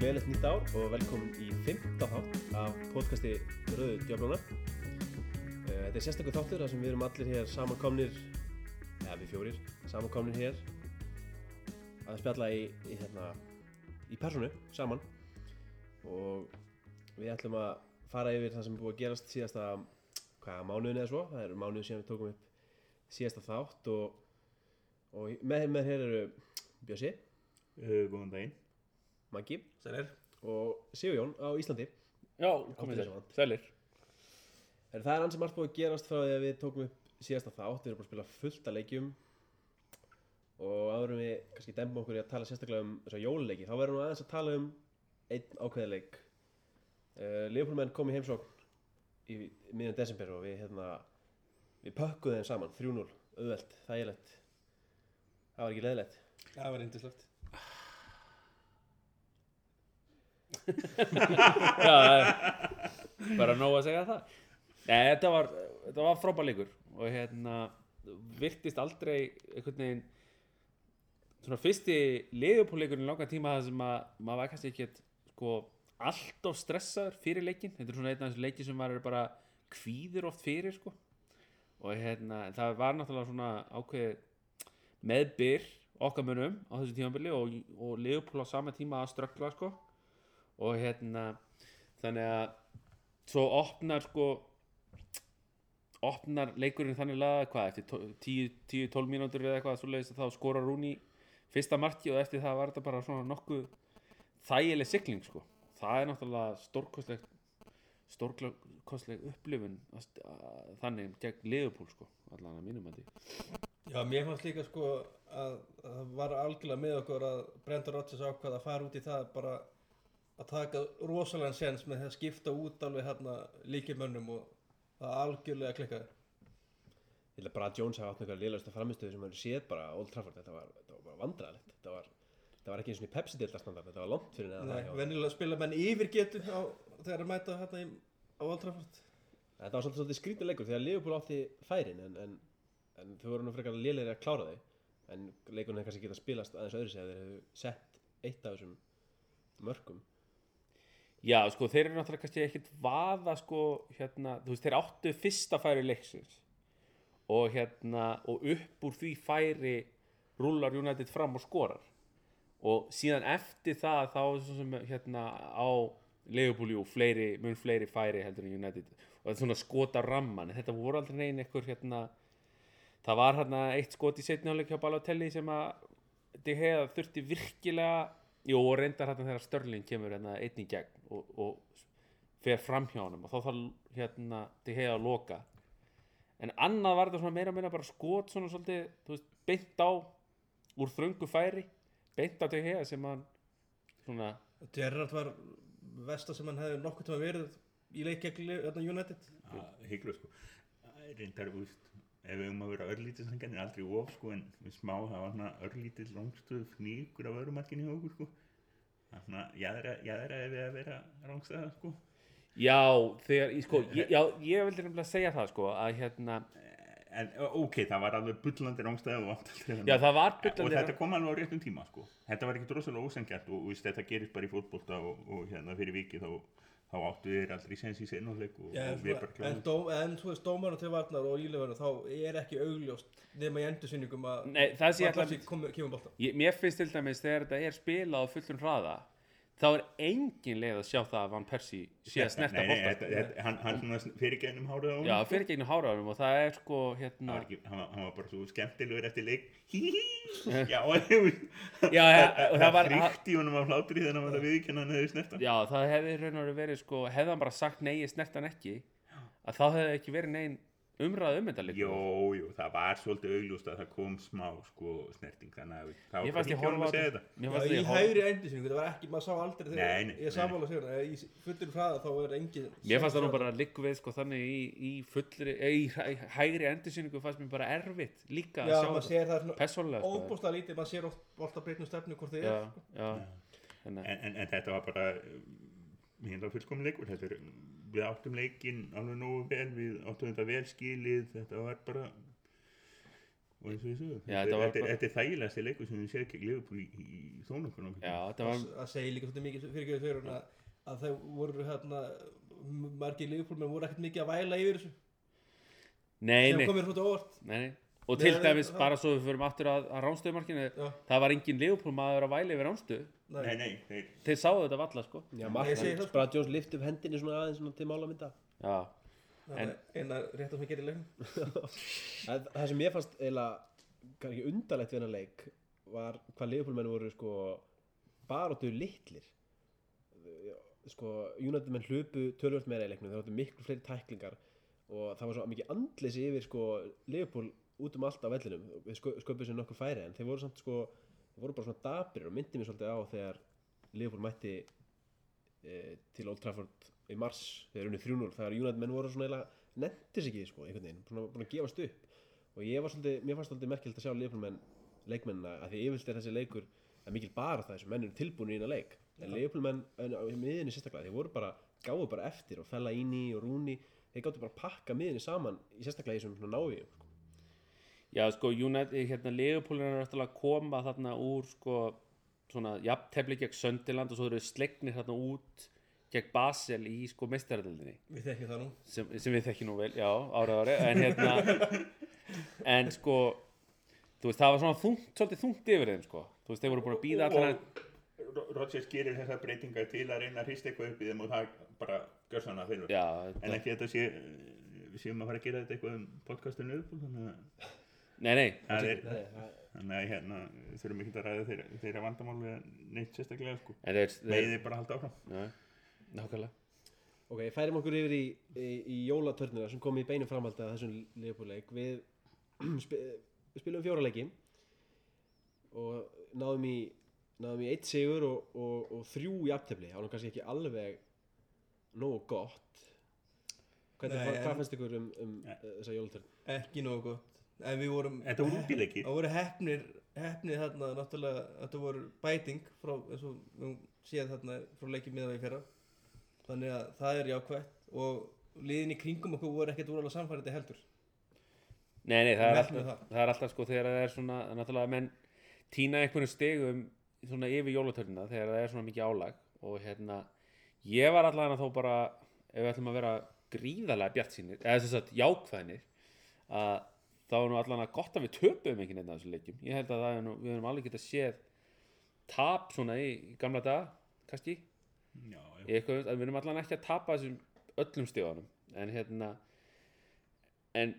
Gleðilegt nýtt ár og velkomin í 15. þátt af podcasti Rauðu Djáblóna. Eh, Þetta er sérstakur þáttur þar sem við erum allir hér samankomnir, eða við fjórir, samankomnir hér að spjalla í, í, hérna, í personu saman og við ætlum að fara yfir það sem er búið að gerast síðasta, hvaða mánuðin eða svo, það eru mánuðin sem við tókum upp síðasta þátt og, og með, með hér eru Bjössi, Uh, góðan daginn. Maggi Sælir og Sigjón á Íslandi. Já, komið þér, sælir. Heru, Það er ansi margt búið að gerast frá því að við tókum upp síðasta þátt, við erum búin að spila fullt af leikjum. Og áður en við kannski dembum okkur í að tala sérstaklega um þess að jóluleiki, þá verðum við aðeins að tala um einn ákveðileik uh, Leopoldmenn kom í heimsókn í miðjan desember og við hérna við pökkuðum þeim saman, 3-0 auðvelt, þægilegt. Það var ekki leðilegt Það var reyndislegt Já, bara nóg að segja það. Nei, þetta var, þetta var frábær leikur og hérna virtist aldrei einhvern veginn svona fyrsti liðupóleikurinn í langan tíma það sem að maður var kannski ekkert sko alltof stressaður fyrir leikin þetta er svona einn af þessu leiki sem maður bara kvíður oft fyrir sko. Og hérna það var náttúrulega svona ákveðið meðbyr okkar munum á þessu tímabili og, og liðupól á sama tíma að ströggla sko og hérna þannig að svo opnar sko opnar leikurinn þannig laga hvað eftir 10-12 mínútur eða eitthvað svoleiðis að þá skorar hún í fyrsta marki og eftir það var þetta bara svona nokkuð þægileg sigling sko. Það er náttúrulega stórkostleg stórkostleg upplifun þannig gegn liðupól sko allan að mínum að því Já, mér fannst líka sko að að það var algjörlega með okkur að Brendan Rodgers ákvað að fara út í það bara að taka rosalega sens með að skipta út alveg hérna líkimönnum og það algjörlega klikkaði. Ég held að Brad Jones hafa átt með eitthvað liðlega framistöðu sem hefur séð bara á Old Trafford, þetta var, þetta var bara vandræðilegt þetta var, þetta var ekki eins og í Pepsi-deildastandard þetta var langt fyrir neðan Nei, það venjulega spila menn yfir getu á, þegar að mæta hérna á Old Trafford. Þetta var svolítið, svolítið skrítið leikur þegar Liverpool átti færin en, en, en þau voru nú frekar lélegir að klára þau. En leikurinn hefði kannski getað spilast aðeins öðru sig að þeir hefðu sett eitt af þessum mörkum Já, sko, þeir eru náttúrulega kannski ekkit vaða, sko, hérna, þú veist, þeir áttu fyrsta færi leiksins og hérna, og upp úr því færi rúlar United fram og skorar. Og síðan eftir það þá er svo sem, hérna, á Leopold, jú, fleiri, mun fleiri færi heldur en United. Og þetta er svona skota ramman, þetta voru aldrei neina einhver, hérna, það var hérna eitt skot í setni áleik hjá Balotelli sem að De Gea þurfti virkilega jú og reyndar hérna þegar Störling kemur hérna einn í gegn og, og fer fram hjá honum og þá þarf hérna De Gea að loka en annað var þetta svona meira meira bara skot svona svolítið, þú veist, beint á úr þröngu færi beint á De Gea sem hann svona Gerrard var versta sem hann hefði nokkuð tíma verið í leik gegn Li- hérna, United Hygglu sko. Reyndar, veist, ef við um að vera örlítið sangan er aldrei of sko, en við smá það var svona örlítið langstöð fníkur af örumarkinu hjá okkur sko. Þannig að jáðra ef við að vera rángstæða sko. já, þegar, sko, ég, já, ég vildi nefnilega segja það sko að hérna, En ok, það var alveg bullandi rángstæða og allt aldrei já það var og byllandi þetta kom alveg á réttum tíma sko. þetta var ekki rosalega ósengjart og, og þetta gerist bara í fótbolta og, og hérna fyrir vikið þá, þá áttu þér aldrei sens í sennuleik og, Já, og við en, bara en, kláðum en þú veist, dómarna til varnar og ílefana þá er ekki augljóst nema í endursyningum að Nei, það bolta ég, mér finnst til dæmis þegar þetta er spilað á fullum hraða þá er engin leið að sjá það að Van Persie sé að snerta þetta- hann, hann fyrir á honum, Já, sko. fyrir gegnum háraðunum og það er sko hérna var, ekki, hann, var, hann var bara svo skemmtilegur eftir leik. Hí hí hí. Já, Já, það var fríkt í honum af hlátri þegar hann var að viðkjanna hann hefði snert hann. Já, það hefði raun og verið sko hefði hann bara sagt nei, ég snert hann ekki að þá hefði ekki verið neinn umræð um þetta líka? Jú, jú, það var svolítið augljóst að það kom smá sko snerting þannig að það var ekki horfa að segja þetta. Já, í hægri endursynningu, það var ekki, maður sá aldrei þegar nei, ég sammála að segja það, í fullur hraða þá er engin Mér fannst það nú bara liggu við sko þannig í, í fullri, eh, í hæ- hægri endursýningu fannst mér bara erfitt líka Já, að sjá þetta. persónulega sko. óbúslega lítið, maður sér oft bolta breytnum stefnu hvort þið Já, er sko. en, en, en þetta var bara við áttum leikin alveg nógu vel við áttum þetta vel skilið þetta var bara og eins og þessu Já, þetta, þetta var þetta, bara- þetta er þægilegasti leikur sem við séð ekki Liverpool í, í, í þónokkur Já, þetta var, að segja líka svolítið mikið fyrir ekki fyrir að, að þau voru hérna margir Liverpool menn voru ekkert mikið að væla yfir þessu. Nei, nei, nei, nei. Og Nei, til dæmis, það- bara svo við förum aftur að, að ránstöðumarkinu, það var engin Leopold maður að væli yfir ránstöðu. Nei, nei, þeir, Þeir sáu þetta valla, sko. Já, Mark. Brad Jones lift upp hendinni svona aðeins svona til málamynda Já, En- er eina rétt sem ég gerir leiknum Það það sem ég fannst eiginlega kannski undarlegt við hennar leik var hvað menn voru sko baróttu litlir sko United menn hlupu tölvöld meira í leiknum, það voru miklu fleiri tæklingar og það var svo mikið andleysi yfir sko Leopold út um allt á vellinum við sköpum sér nokkur færi en þeir voru samt sko voru bara svona dabrir og myndi mér svolítið á þegar Leopold mætti e, til Old Trafford í mars þegar unni 3-0 þegar United menn voru svona eiginlega nettis ekki sko einhvern veginn, svona búin að gefast upp. Og ég var svolítið, mér fannst svolítið merkilegt að sjá Leopold menn leikmennina að því yfirlt er þessi leikur að mikil bara það þessu menn eru tilbúinu í eina leik. En Leopold menn en á miðinni sérstaklega þeir voru bara, gáðu bara eftir og fella íni og rúni, þeir gáttu bara að pakka miðinni saman í sérstaklega í þessum svona návíum. Já, sko, United, hérna, Leopold er eftir að koma þarna úr, sko, svona, jafntefli gegn Söndiland og svo eru slegnir þarna út gegn Basel í, sko, meistaradeldinni. við þekkjum það nú. Sem, sem við þekkjum nú vel, já, árið ári. En hérna en sko þú veist, það var svona þungt, svolítið þungt yfir þeim sko, þú veist, þeir voru búin að býða allan og Rodgers gerir þessar breytingar til að reyna að hrista eitthvað upp í þeim og það bara gjör svona já, en ekki þetta sé við séum að fara að gera þetta eitthvað um podcastinu Liverpool þannig að nei, nei. Það er þannig að hérna þurfum ekki að ræða þeirra, þeirra vandamál við neitt sérstaklega sko. En þeir, þeir, megið bara halda áfram. Já, nákvæmlega. Ok, færim okkur yfir í, í, í jólatörnina sem kom í beinum framhaldi að þessum Leopold-leik. Við spi, spilum fjóra leiki og náðum í náðum í eitt sigur og, og, og þrjú það var nú kannski ekki alveg nógu gott. Hvernig, Nei, hvað, finnst ykkur um, um þessa jólatörn? ekki nógu gott en við vorum Þetta voru útileikir. það voru hefnir hefnir þarna náttúrulega þetta voru bæting frá eins og við séð þarna frá leikið miðað við fyrra þannig að það er jákvætt og liðin í kringum okkur voru ekkert úrlega samfærandi heldur nei, nei, það er, alltaf, það. það. er alltaf sko þegar það er svona, náttúrulega menn týna einhvern stegum svona yfir jólatörnina þegar það er svona mikið álag og hérna, ég var allavega þó bara, ef við ætlum að vera gríðarlega bjart sínir, eða þess að jákvæðinir að þá er nú allavega gott að við töpum ekki neitt af þessum leikjum. Ég held að það er nú, við höfum alveg getað séð tap svona í, í gamla daga kannski, já, eitthvað, að við erum allavega ekki að tapa þessum öllum stíðanum en hérna en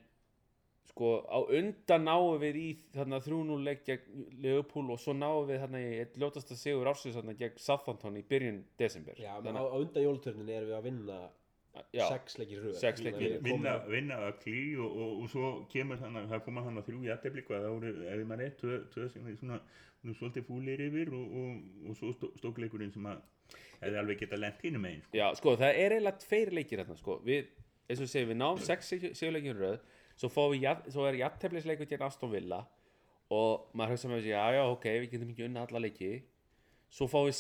sko á undan náum við í þarna 3-0 leik gegn Leopold og svo náum við þarna í eitt ljótasta sigur ársins þarna gegn Southampton í byrjun desember. Já, Þannig á, á undan jólatörnin erum við að vinna að- sex leikir í röð. Að leikir. vinna, að klí og, og, og svo kemur þannig það koma þannig þrjú jættefli hvað það voru, ef maður er tvö sem er svona, svona svolítið fúlir yfir og, og, og svo stó, stókleikurinn sem að hefði alveg geta lent hínum megin sko. já, sko það er eiginlega tveir leikir þarna sko. Við, eins og segjum, við náum sex sigurleikir í röð svo, fáum við, svo er jafnteflisleikur gegn Aston Villa og maður hugsa með þessi, já já ok, við getum ekki unna alla leiki. Svo fáum við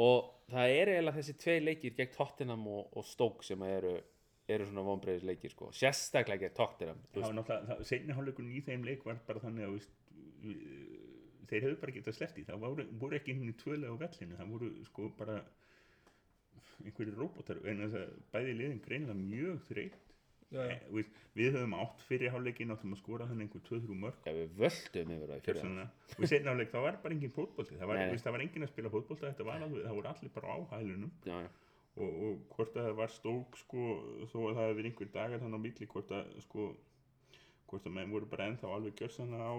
og það er eiginlega þessi tvei leikir gegn Tottenham og, og Stoke sem eru, eru svona vonbreiðis leikir sko. sérstaklega gegn Tottenham það var náttúrulega, seinni hálfleikurinn í þeim leik var bara þannig að veist, þeir hefðu bara getað sleppt í það voru, voru ekki í tvölega á vellinu. Það voru sko bara einhverju róbótar. En þess að bæði liðin greinlega mjög þreytt við, við höfum átt fyrir hálfleikin áttum að skora þannig einhver 2-3 mörg Já, við völdum yfir það Gjörsamlega. og í seinna hálfleik það var bara engin fótbolti. Það var, veist, það var engin að spila fótbolta þetta var alveg, það voru allir bara á hælunum. Já, já. og, og hvort að það var stók sko, þó að það hefði verið einhver dagar þannig á milli hvort að sko hvort að menn voru bara ennþá alveg gjörsanna á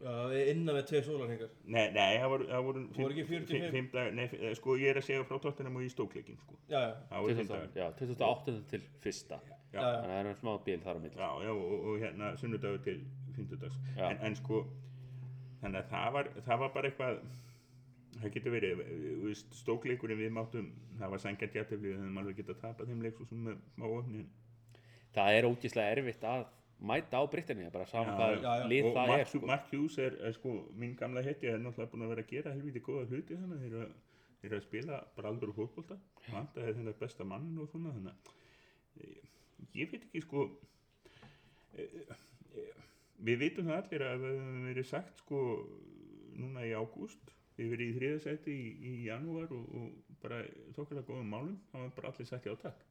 já, innan með tvei sólarhengar nei, nei, það voru, það voru Voru ekki 45? fimm- fimm dagar, nei, sko ég er að segja frá tóttunum og í stókleikin sko, já, já, það voru fimm 20, dagar. já, 2008 til fyrsta. Já, þannig að það er um smá bíl þar á milli. Já, já og, og hérna sunnudagur til fymtudags Já. en, en sko þannig að það var, það var bara eitthvað það getur verið stókleikurinn við máttum það var sangjart jætteflið við hefum alveg getað tapað þeim leik svo sem með smá ofni það er ógislega erfitt að mæta á Britannia bara saman hvað og það Mark, er sko. Mark Hughes er, er sko mín gamla hetti er náttúrulega búin að vera að gera helviti góða hluti þannig að þeir eru að- þeir eru að spila bara alveg úr fótbolta vanda er þetta besta mann og svona þannig að ég veit ekki sko við vitum það allir að það hefur verið sagt sko núna í ágúst við verið í þriðasæti í, í janúar og, og bara þokkarlega góðum málum það var bara allir sagt já takk.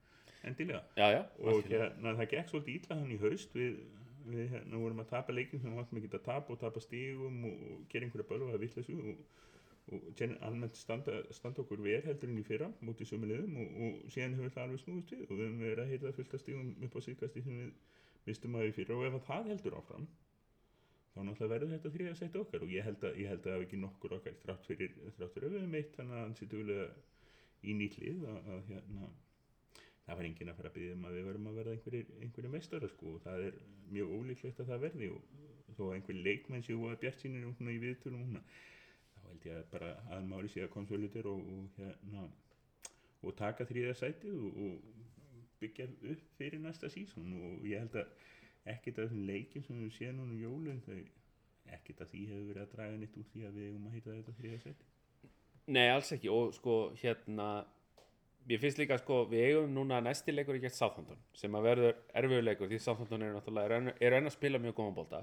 Endilega. Já, já, og hérna það gekk svolítið ítla hann í haust við, við hérna vorum að tapa leikin sem við áttum ekki að tapa og tapa stígum og, gera einhverja bölva að vitleysu og, og almennt standa, standa okkur verð heldur en í fyrra mútið sömu liðum og, og síðan hefur það alveg snúist við. Og við höfum verið að heita fullt af stígum upp á síðkasti sem við mistum að í fyrra. Og ef að það heldur áfram þá náttúrulega verður þetta þriða sætt okkar. Og ég held að, ég held að það hafi ekki nokkur okkar þrátt fyrir, þrátt fyrir að við höfum eitt þannig að hann sé dugulega í nýtlið að, að hérna það var enginn að fara að byggja um að við verum að verða einhverjir meistara sko. Og það er mjög ólíklegt að það verði. Og þó að einhver leikmenn séu að bjart sínir um í viðtölum núna þá held ég að bara að máli sé að konsolitir og, og hérna og taka þriða sætið og, og byggja upp fyrir næsta sísón og ég held að ekkert af þessum leikin sem við séum núna um jólun ekkert af því hefur verið að draga neitt úr því að við eigum að heita þetta þriða sæti Nei, alls ekki. Og sko hérna ég finnst líka sko við eigum núna næsti leikur í gett Southampton sem að verður erfiður leikur því Southampton eru náttúrulega eru enn- að spila mjög góðan bolta.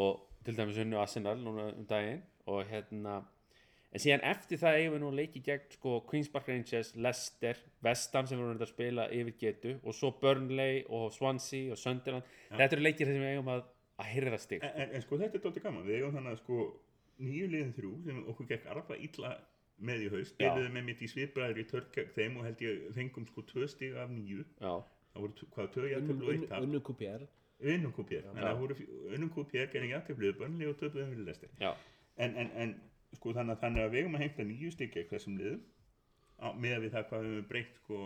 Og til dæmis unnu Arsenal núna um daginn og hérna en síðan eftir það eigum við nú leiki gegn sko Queen's Park Rangers, Leicester Vestam sem við erum að spila yfir getu og svo Burnley og Swansea og Sunderland. Þetta eru leikir sem við eigum að, að hyrra stig. En, en, en sko þetta er dálítið gaman. Við eigum þannig að sko nýju liðin þrjú sem okkur gekk arfa illa með í haust. Spiluðu með mitt í svipræður í törk gegn þeim og held ég fengum sko tvö stig af nýju Já, það voru t- hvað tvö jafntöflu og eitt tap? Unnu QPR unnum QPR en það voru unnum QPR gerði jafntöflu en, en, en sko þannig að þannig að við eigum að heimta nýju stig gegn þessum liðum á, með við það hvað við höfum breytt sko,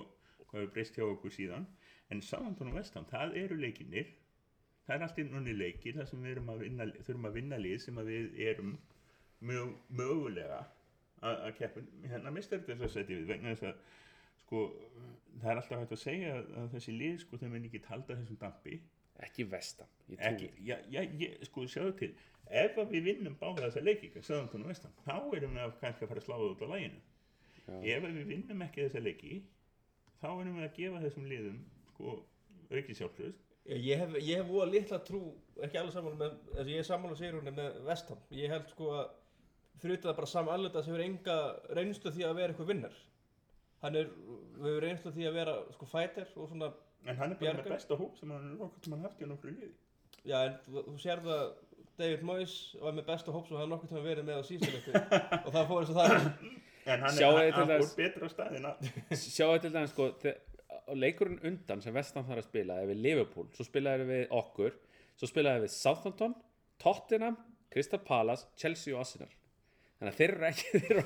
hvað við höfum breytt hjá okkur síðan. En Sáhandun og Vestam, það eru leikinir það er allt innunni leikir þar sem við erum að vinna, þurfum að vinna lið sem að við erum mjög, mögulega að, að keppa. Hérna mistar þetta þess að setja við vegna þess að sko það er alltaf hægt að segja að, að þessi lið sko þau minn ekki halda þessum dampi. Ekki Vestam ég trúi ekki, já, já, ég, sko sjáðu til ef að við vinnum báða þessa leiki Söðantón og Vestam, þá erum við að kannski að fara að sláða út á læginu ef að við vinnum ekki þessa leiki þá erum við að gefa þessum liðum sko auki sjálfsögust Ég hef, ég hef voða litla trú, ekki alveg sammála með, þess ég er sammála Sigrúni með Vestham. Ég held sko að utan það bara Sam Allardyce hefur enga reynslu því að vera eitthvað vinnar. Hann er, við hefur reynslu því að vera sko fighter og svona, en hann er bara Bjargar. með besta hóp sem hann er okkur sem hann haft í nokkru liði já en þú, þú sér það David Moyes var með besta hóp sem hann nokkuð tíma verið með á síðustu og það fór eins og það en hann, Sjáu er, hann, fór betur á staðina. Sjáu til dæmis sko þe- á leikurinn undan sem Vestam þarf að spila er við Liverpool, svo spilaði við okkur. Svo spilaði við Southampton Tottenham, Crystal Palace Chelsea og Arsenal þannig að þeir eru ekki þeir eru,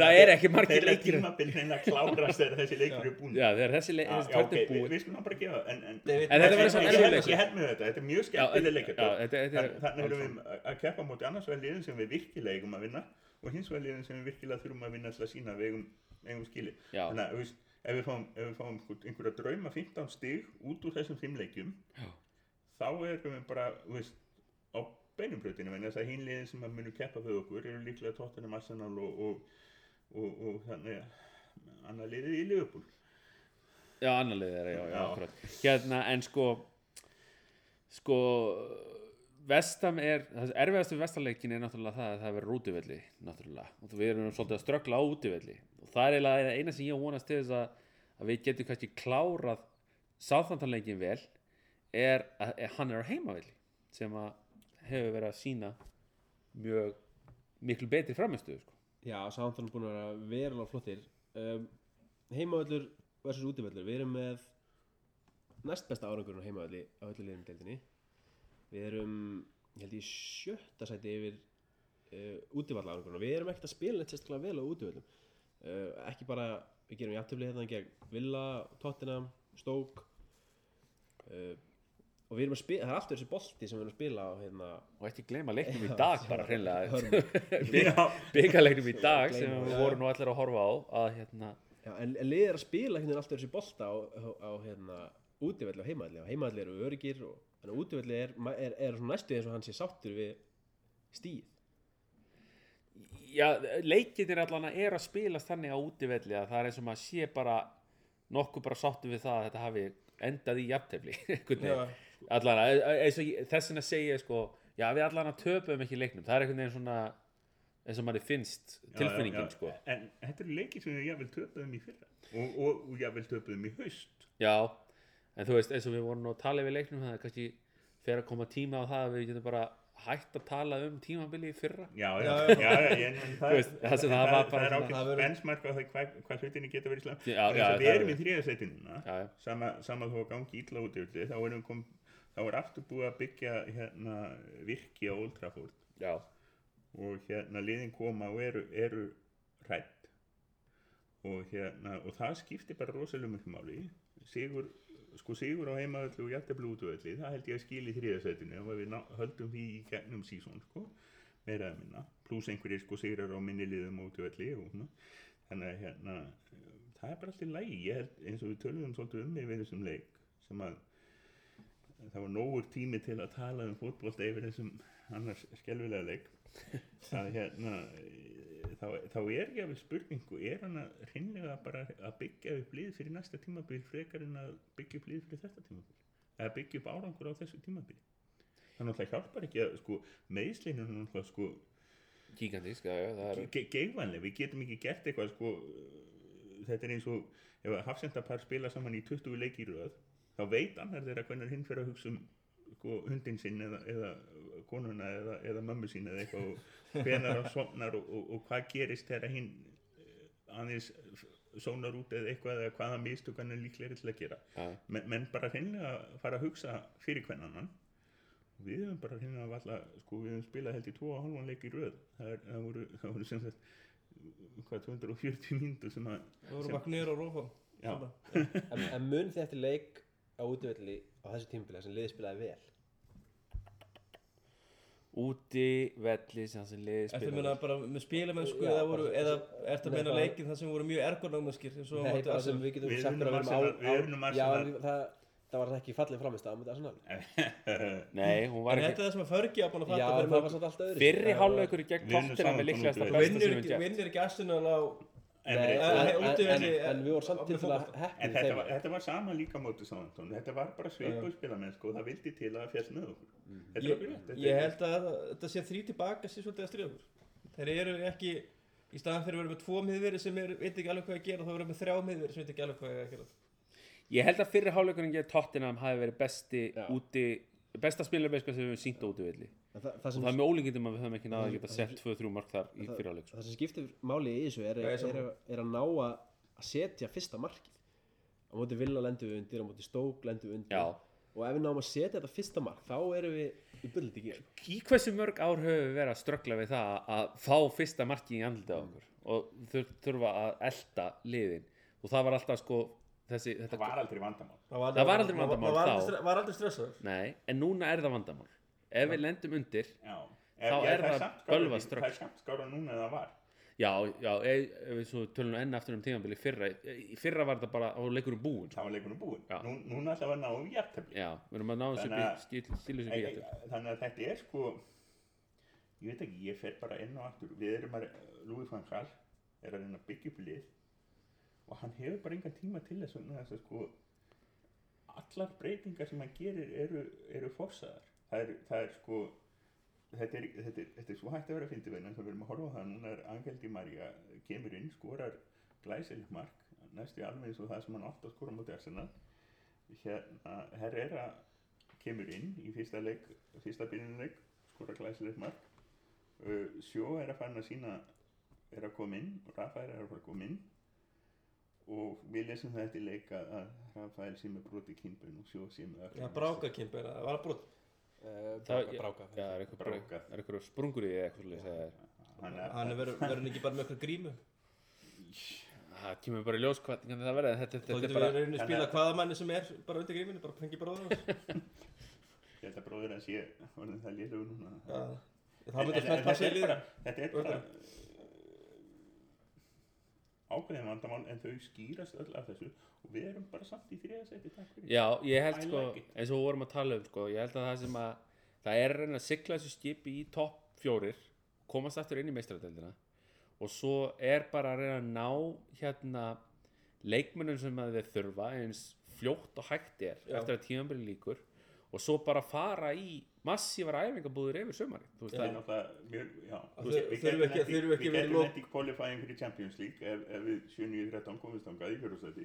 það er ekki margir leikir. tímabil reyna að klárast þegar þessi leikur er búin já, þegar þessi, le Já, þessi já, törn ok, er við, skulum bara gefa en, en, David En þetta verður erfiður ég, leikur. ég held með þetta, þetta er mjög skemmtileg leikur. já, þetta- þetta er þannig erum við að keppa móti annars vegar liðin sem við virkilega eigum að vinna og hins vegar liðin sem við virkilega þurfum að vinna til að sína við eigum, eigum skili þannig að ef við fáum, ef við fáum einhverja drauma 15 stig út úr þessum fimm leikjum Já. þá erum við bara beinumbrötinu vegna þess að hinn liðin sem að munu keppa við okkur eru líklega Tottenham Arsenal og, og, og, og þannig annar liðið í Liverpool. Já, annar lið er, já, já, akkurat. Hérna, en sko sko Vestam er, það erfiðast við vestarleikin er náttúrulega það að það verður útivelli náttúrulega, og við erum svolítið að ströggla á útivelli. Og það er eiginlega eina sem ég vonast til þess að, að við getum kannski klárað sáþantanleikin vel er að er, hann er á heimavelli sem að hefur verið að sína mjög miklu betri framistuðu sko. Já, Southampton er búin að vera verulega flottir. Um, Heimavöllur versus útivöllur. Við erum með næst besta árangurinn á heimavalli á öllu liðum deildinni. Við erum, ég held ég sjötta sæti yfir uh, útivalla árangurinn Við erum ekkert að spila neitt sérstaklega vel á útivöllum. Uh, Ekki bara, við gerum jafntöfli hérna gegn Villa, Tottenham, Stoke uh, Og við erum að spila, það er alltaf þessi bolti sem við erum að spila á hérna. Og ekki gleyma leiknum í dag bara hreinlega. byggarleiknum í dag sem við vorum nú allir að horfa á að hérna, Já, en, er að spila hérna alltaf þessi bolta á, á, hérna, útivelli og heimavelli. Og heimavelli eru öryggir og þannig að útivelli er, er, er svona næstu eins og hann sé sáttur við stíð. Já, leikinir allan að er að spilast þannig á útivelli að það er eins og maður sé bara nokkuð bara sáttu við það að þetta hafi endað í jafntefli Já. allan að, eins og ég- þess segi ég sko, já við allan að töpum ekki leiknum, það er einhvern veginn svona eins og manni finnst Já, tilfinningin já, já. sko. En þetta eru leikir sem við jáfnvel töpuðum í fyrra og, og, og jáfnvel töpuðum í haust. Já, en þú veist, eins og við vorum að tala við leiknum, það er kannski fer að koma tíma á það að við getum bara hægt að tala um tímabili í fyrra. Já, já, Já, já, já, já. en, en það, veist, það sem það var bara það er verður- bensmark á það hvað, hlutinni geta verið slæm Já, En já, eins og við erum er- í Já, já, sama, sama þó að gangi illa út þá erum við kom, þá er aftur búið að byggja hérna virki á Old Trafford. Já, og hérna liðin koma og eru, eru hrætt og hérna og það skiptir bara rosalega mjög máli. Sigur, sko sigur á heimaðallu og jæftablu útvöldi, það held ég að skilja í þriðasætinu og við höldum því í gegnum sísón sko, meira að minna. Pluss einhverjir sko sigrar á minni liðum útvöldi og svona. Þannig að hérna það er bara alltaf lægi, ég held eins og við töluðum svolítið um yfir þessum leik sem að það var nógur tími til að tala um fótbolta yfir þessum annars skelvilega leik. Að hérna þá, þá er ekki við spurningu er hann að hreinlega bara að byggja upp lið fyrir næsta tímabil frekar en að byggja upp lið fyrir þetta tímabil? Eða byggja upp árangur á þessu tímabil þannig að það hjálpar ekki að sko náttúrulega sko gigantísk, já, það er ge geigvænlega, við getum ekki gert eitthvað sko, þetta er eins og ef að hafsendapar spila saman í 20 leiki í röð, þá veit annar þeirra hvernig hinn fyrir að hugsa um sko, hundin sinn eða, eða konuna eða, eða mömmu sín eða eitthvað og hvenar hann somnar og, og, og hvað gerist þegar hinn eh, aðeins sónar út eða eitthvað eða hvaða mistök hann er líklegri til að gera. Já, menn, bara hreinlega fara að hugsa fyrir hvern annan. Og við höfum bara hreinlega valla, sko við höfum spilað held í tvo og halvan leik í röð. Það, er, það, voru, það voru sem sagt hvað 240 mínútur sem að Það voru sem- bara knýr og rófa já, En, en mun eftir leik á útivelli á þessu tímabili sem liðið spilaði vel? úti, velli, sem sem liði Ertu að meina bara með spilamennsku Já, eða, eða ertu að meina leikin þar sem voru mjög og Nei, bara sem við getum sagt að við erum á, Já, það, það var það ekki fallið framist á mútið Arsenal Nei, hún var En þetta ekki er það sem að Fergie að búin að Já, fatta fyrir það var svolítið alltaf öðru fyrri hálfleikur í gegn tóttina með líklegast að besta sem við ekki, gert. vinnur ekki Arsenal á. En, við vorum samt með til að fótbolta. en þetta þeim. var, þetta var sama líka mótið Sántón þetta var bara svipuð spilamenn sko, það vildi til að fjall með okkur. Er Ég, rétt. Ég held að þetta sé þrý tilbaka sé svolítið að stríða okkur. Þeir eru ekki í staðan fyrir að vera með tvo miðveri sem er, veit ekki alveg hvað að gera þá verður með þrjá miðveri sem veit ekki alveg hvað að gera. Ég held að fyrri hálfleikurinn gegn tóttina hafi verið besti Já. úti besta spilarbeska sem við höfum sínt á En það, það, og sem, það er með ólíkindum að við höfum ekki náða að geta sett 2-3 mark þar í hálfleik sko. það sem skiptir máli í þessu er, er, er, er að ná að setja fyrsta markið. Á móti Villa lendum við undir, á móti Stók lendum við undir. Já. og ef við náum að setja þetta fyrsta mark þá erum við í bullið ekki í hversu mörg ár höfum við verið að ströggla við það að fá fyrsta marki í andlita á okkur? Og þur, þurfa að elda liðin. Og það var alltaf sko þessi, þetta, það var aldrei vandamál. Það var aldrei vandamál. Það var aldrei stre- var aldrei stressaður. Nei, en núna er það vandamál. Ef við lendum undir já. Þá Ef- er það það strögg. það er samt skára núna en það var. Já, já, ef, ef við svo tölum enn aftur um tímabili fyrra, í fyrra var þetta bara á leikurum búin það var leikunum búinn. Já. Nú, núna ætla að ná um jafntefli. Já, við erum að ná þessu Þannig að- upp í stíl- stílu sem Ei- við ei, getum þannig að þetta er sko ég veit ekki, ég fer bara inn og aftur. Við erum að, Louis van Gaal er að reyna að byggja upp lið og hann hefur bara engan tíma til þess vegna þess að sko allar breytingar sem hann gerir eru, eru forsaðar. Það er, það er sko þetta er, þetta, er, þetta er svo hægt að vera að fyndi vegna við erum að horfa á það, núna er Angel Di Maria kemur inn, skorar glæsilegt mark næstu alveg eins og það sem hann að skora mútið Arsenal. Hérna, Herrera kemur inn í fyrsta leik fyrsta byrjunuleik, skora glæsilegt mark. Uh, Sjó er að fara að sína er að koma inn og Rafael er að fara að koma inn og við lesum það eftir leik að Rafael sé með broti kynbun og Sjó sé með Já, brákakimp er það, var brot? Uh, Það- Bráka, bráka já, er Brákað. er eitthvað sprungur í eitthvað er- hann er, Hann er verið verið ekki bara með eitthvað grímu? Það kemur bara í ljós hvað hvernig það verði en þetta, Þá þetta er getur við bara að spila hvaða manni sem er bara undir gríminu, bara fengi bróður ég held að bróður að sé orðin það lélugur núna. Það er þetta er bara ákveðin vandamál en þau skýrast öll af þessu og við erum bara samt í þriða seti takk fyrir já, ég held sko, like eins og við vorum að tala um sko, ég held að það sem að það er að reyna að sigla þessu skipi í topp fjórir komast aftur inn í meistaradeldina og svo er bara að reyna að ná hérna leikmönnum sem að þeir þurfa eins fljótt og hægt er Já. eftir að tímambili líkur og svo bara fara í massívar æfingabúður yfir sömari þú veist Það er náttúrulega mjög, já Að Þú veist, við gætum ekki- ekki lok- lent í qualifying fyrir Champions League ef, ef við 7-9-13 komist þangað í fjörðustætti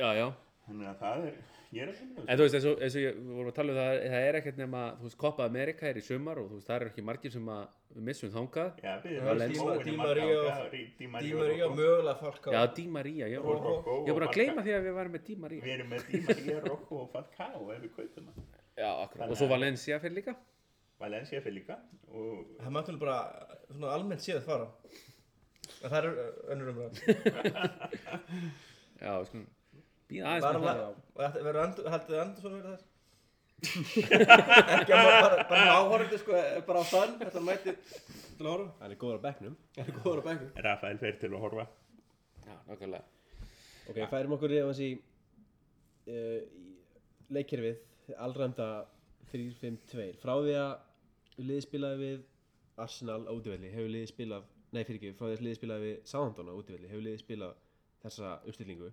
já, já. Þannig að það er, ég er að finna en þú veist eins og, eins og ég, við vorum að tala um það það er ekkert nema, þú veist, Copa America er í sumar og þú veist, það eru ekki margir sem að við missum þangað. Já, og mögulega Falcao. Já, Di Maria, ég, og að gleyma því að við varum með Di Maria Við erum með Di Maria, Rocco og Falcao ef við kaupum það já, akkurat, og svo að- Valencia fyrir líka. Valencia fyrir líka og Það mætti alveg bara svona almennt séð fara. En það er önnur umræð já, sko, býða aðeins Bara með það. Verður endur, haldið þið endur svona verið þess Ekki að bara, bara áhorfandi sko er bara á þann Þetta mæti til að horfa. Hann er góður á bekknum. Það er góður á bækum Rafael fer til að horfa. Já, nákvæmlega. Ok, færum okkur í, uh, í leikkerfið Allranda 3-5-2 Frá því að liðið spilaði við Arsenal á útivelli Hefur liðið spilað, nei fyrir ekki, frá því að liðið spilaði við Southampton á útivelli Hefur liðið spilað þessa uppstillingu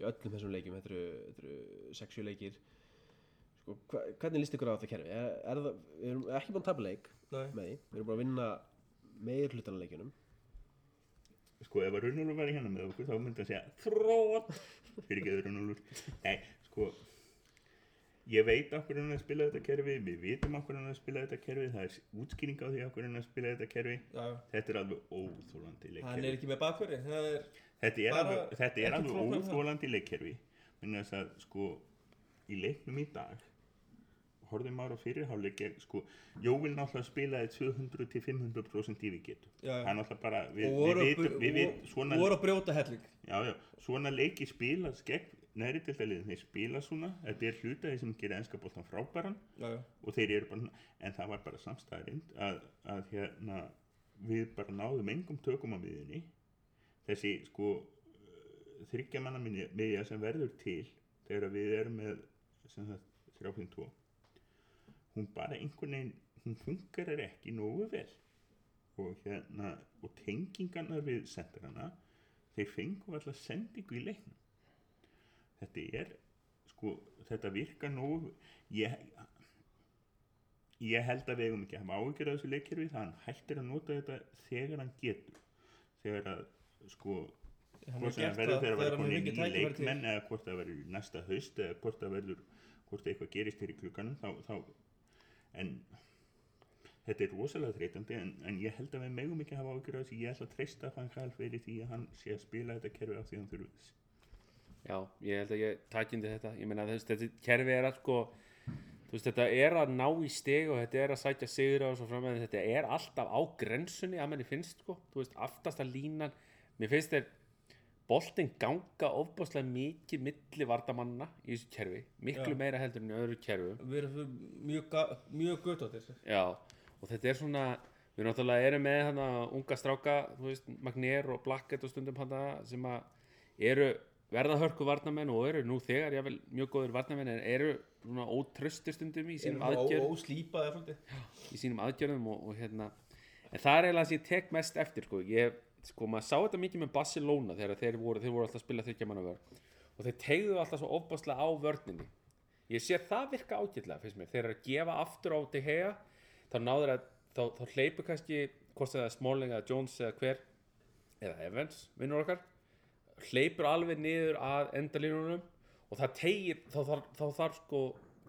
Í öllum þessum leikjum, þetta eru, eru 6-7 leikir. Sko, hva, hvernig líst ykkur á þetta kerfi? Er, er það, við erum ekki búin að tapa leik Nei. með því. Við erum bara að vinna meir hlutan af leikjunum. Sko ef að Runulur væri hérna með okkur þá myndi hann segja þrótt! Fyrir ekki að Runulur Nei, sko ég veit okkur hann að spila þetta kerfi við vitum okkur hann að spila þetta kerfi það er útskýring á því okkur hann að spila þetta kerfi. Já, þetta er alveg óþólandi hann er leikkerfi ekki með bakverði Það er þetta er alveg, þetta er alveg það. óþólandi leikkerfi. Menn þess að sko í leiknum í dag horfðum maður á fyrirháleik sko, Jóvil náttúrulega spilaði 200 til 500% í við getum já. hann náttúrulega bara, við, við vitum svona, voru að brjóta helling Já, já, svona leiki spilast gegn næri til þeir spila svona. Þetta er hlutaði sem gerir enska bóltan frábæran. Já, já. Og þeir eru bara en það var bara samstæðarind að, að hérna við bara náðum engum tökum á miðinni þessi sko þryggja manna miðja sem verður til þegar við erum með sem sagt 3.2 hún bara einhvern veginn hún fungerar ekki nógu vel. Og hérna og tengingarna við sendirana þeir fengu alltaf sendingu í leiknum þetta er sko þetta virkar nógu ég ég held að við eigum ekki að hafa áhyggjur af þessu leikkerfi það hann hættir að nota þetta þegar hann getur. Þegar að sko hvort það verður þegar að vera hefur í leikmenn eða hvort það verður næsta haust eða hvort það verður hvort eitthvað gerist hér í klukkanum þá, þá en þetta er rosalega þreytandi en, en ég held að við megum ekki að hafa áhyggjur af þessu. Ég ætla að treysta hann hal fyrir því að hann sé að spila þetta kerfi af því hann þurfi þess Já, ég held að ég takindi þetta. Ég meina þess, þetta kerfi er að sko þú veist, þetta er að ná í stig og þetta er að sætja sigur og svo fram með þetta er alltaf á grensunni að manni finnst sko, þú veist, aftasta línan mér finnst þeir boltinn ganga ofbáslega mikið milli vardamanna í þessu kerfi. Miklu Já. meira heldur en í öðru kerfum. Við erum mjög, mjög gött á þessu Já, og þetta er svona við náttúrulega erum með hana unga stráka þú veist, Magnér og Blackett og stundum hana sem að eru verða hörku varnamenn og eru nú þegar jável mjög góður varnamenn en eru svona ótröstir stundum í sínum aðgjörðum í sínum aðgjörðum og, og hérna. En það er eiginlega það sem ég tek mest eftir sko, ég, sko maður sá þetta mikið með Barcelona þegar þeir voru, þeir voru alltaf að spila þryggja manna vörn. Og þeir tegðu alltaf svo ofbáslega á vörninni. Ég sé það virka ágætlega finnst mér, þeir eru að gefa aftur á til hega þá náður að þá, þá hleypur kannski hvort það er Smalling eða Jones eða hver eða Evans, vinnur okkar hleypur alveg niður að endalínunum og það tegir þá þarf, þá þarf sko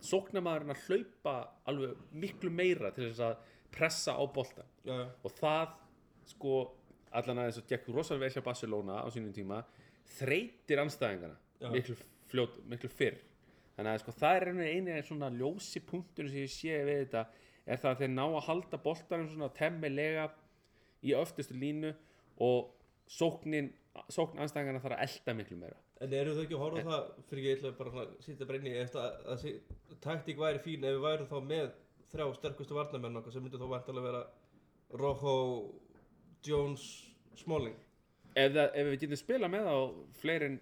sóknamaðurinn að hlaupa alveg miklu meira til þess að pressa á boltan Já, já. Og það sko allan aðeins og gekk rosalega vel hjá Barcelona á sínum tíma þreytir anstæðingana Já. miklu, fljót, miklu fyrr. Þannig að sko það er eini svona ljósi punktur sem ég sé við þetta er það að þeir ná að halda boltanum svona temmilega í öftustu línu og sóknin sókn anstæðingana þarf að elda miklu meira. En eru þau ekki að horfa það fyrir ég ætla bara að sýta bara inn í eftir að, að, að taktík væri fín ef við værum þá með þrjá sterkustu varnamenn okkar sem myndi þá vantilega vera Rojo, Jones, Smalling. Ef, það, ef við getum spila með á fleiri en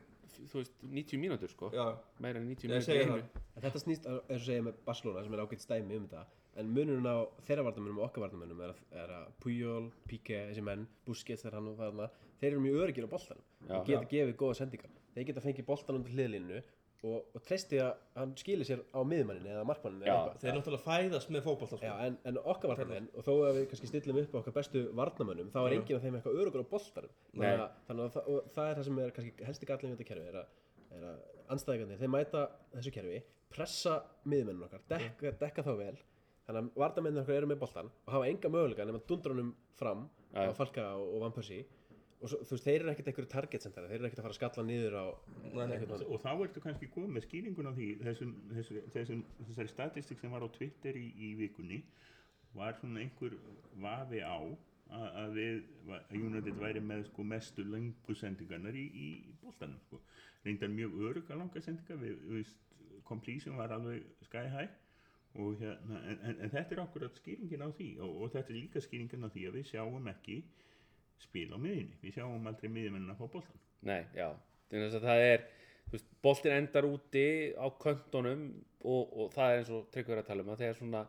þú veist 90 mínútur sko. Já, meira en 90 ég mínútur það. Þetta snýst, eins og segja með Barcelona sem er ágætt stæmi um þetta en munurinn á þeirra varnamennum og okkar varnamennum er að, er að Puyol, Pique, þessi menn Busquets þegar hann og þarna þeir eru mjög öryggir á boltanum Já. og geta gefið góða sendingar þeir geta fengið boltan undir hliðlínu og, og treysti að hann skilir sér á miðmannin eða markmannin Já. eða Þeir náttúrulega fæðast með sko. Já, en, en okkar varnamenn, og þó að við kannski stillum upp okkar bestu varnamönnum, þá er Já. enginn af þeim eitthvað örugur á boltarum Nei. þannig að, þannig að það, og það er það sem er kannski helsti gallin við þetta kerfi er að, er að anstæðingarnir, þeir mæta þessu kerfi pressa miðmennun okkar, dekka, dekka þá vel þannig að varnamennir okkar eru með boltan og hafa enga möguleika nema dundrunum fram Já. á Falka og, og Van Persie og svo, þú veist, þeir eru ekkert einhverju target centari, þeir eru ekkert að fara að skalla niður á og þá ertu kannski komið með skýringun á því þessum, þessum, þessum, þessari statistik sem var á Twitter í, í vikunni var svona einhver vafi á að, við, að United væri með sko mestu löngu sendingarnar í, í boltanum sko. reyndar mjög öruga langa sendingar við, við completion var alveg sky high og hérna, en, en, en þetta er akkurat skýringin á því og, og þetta er líka skýringin á því að við sjáum ekki spil á miðinni, við sjáum aldrei miðjumennin að fá boltan Nei, já, það er boltin endar úti á köntunum og, og það er eins og Tryggvi er að tala um að það er svona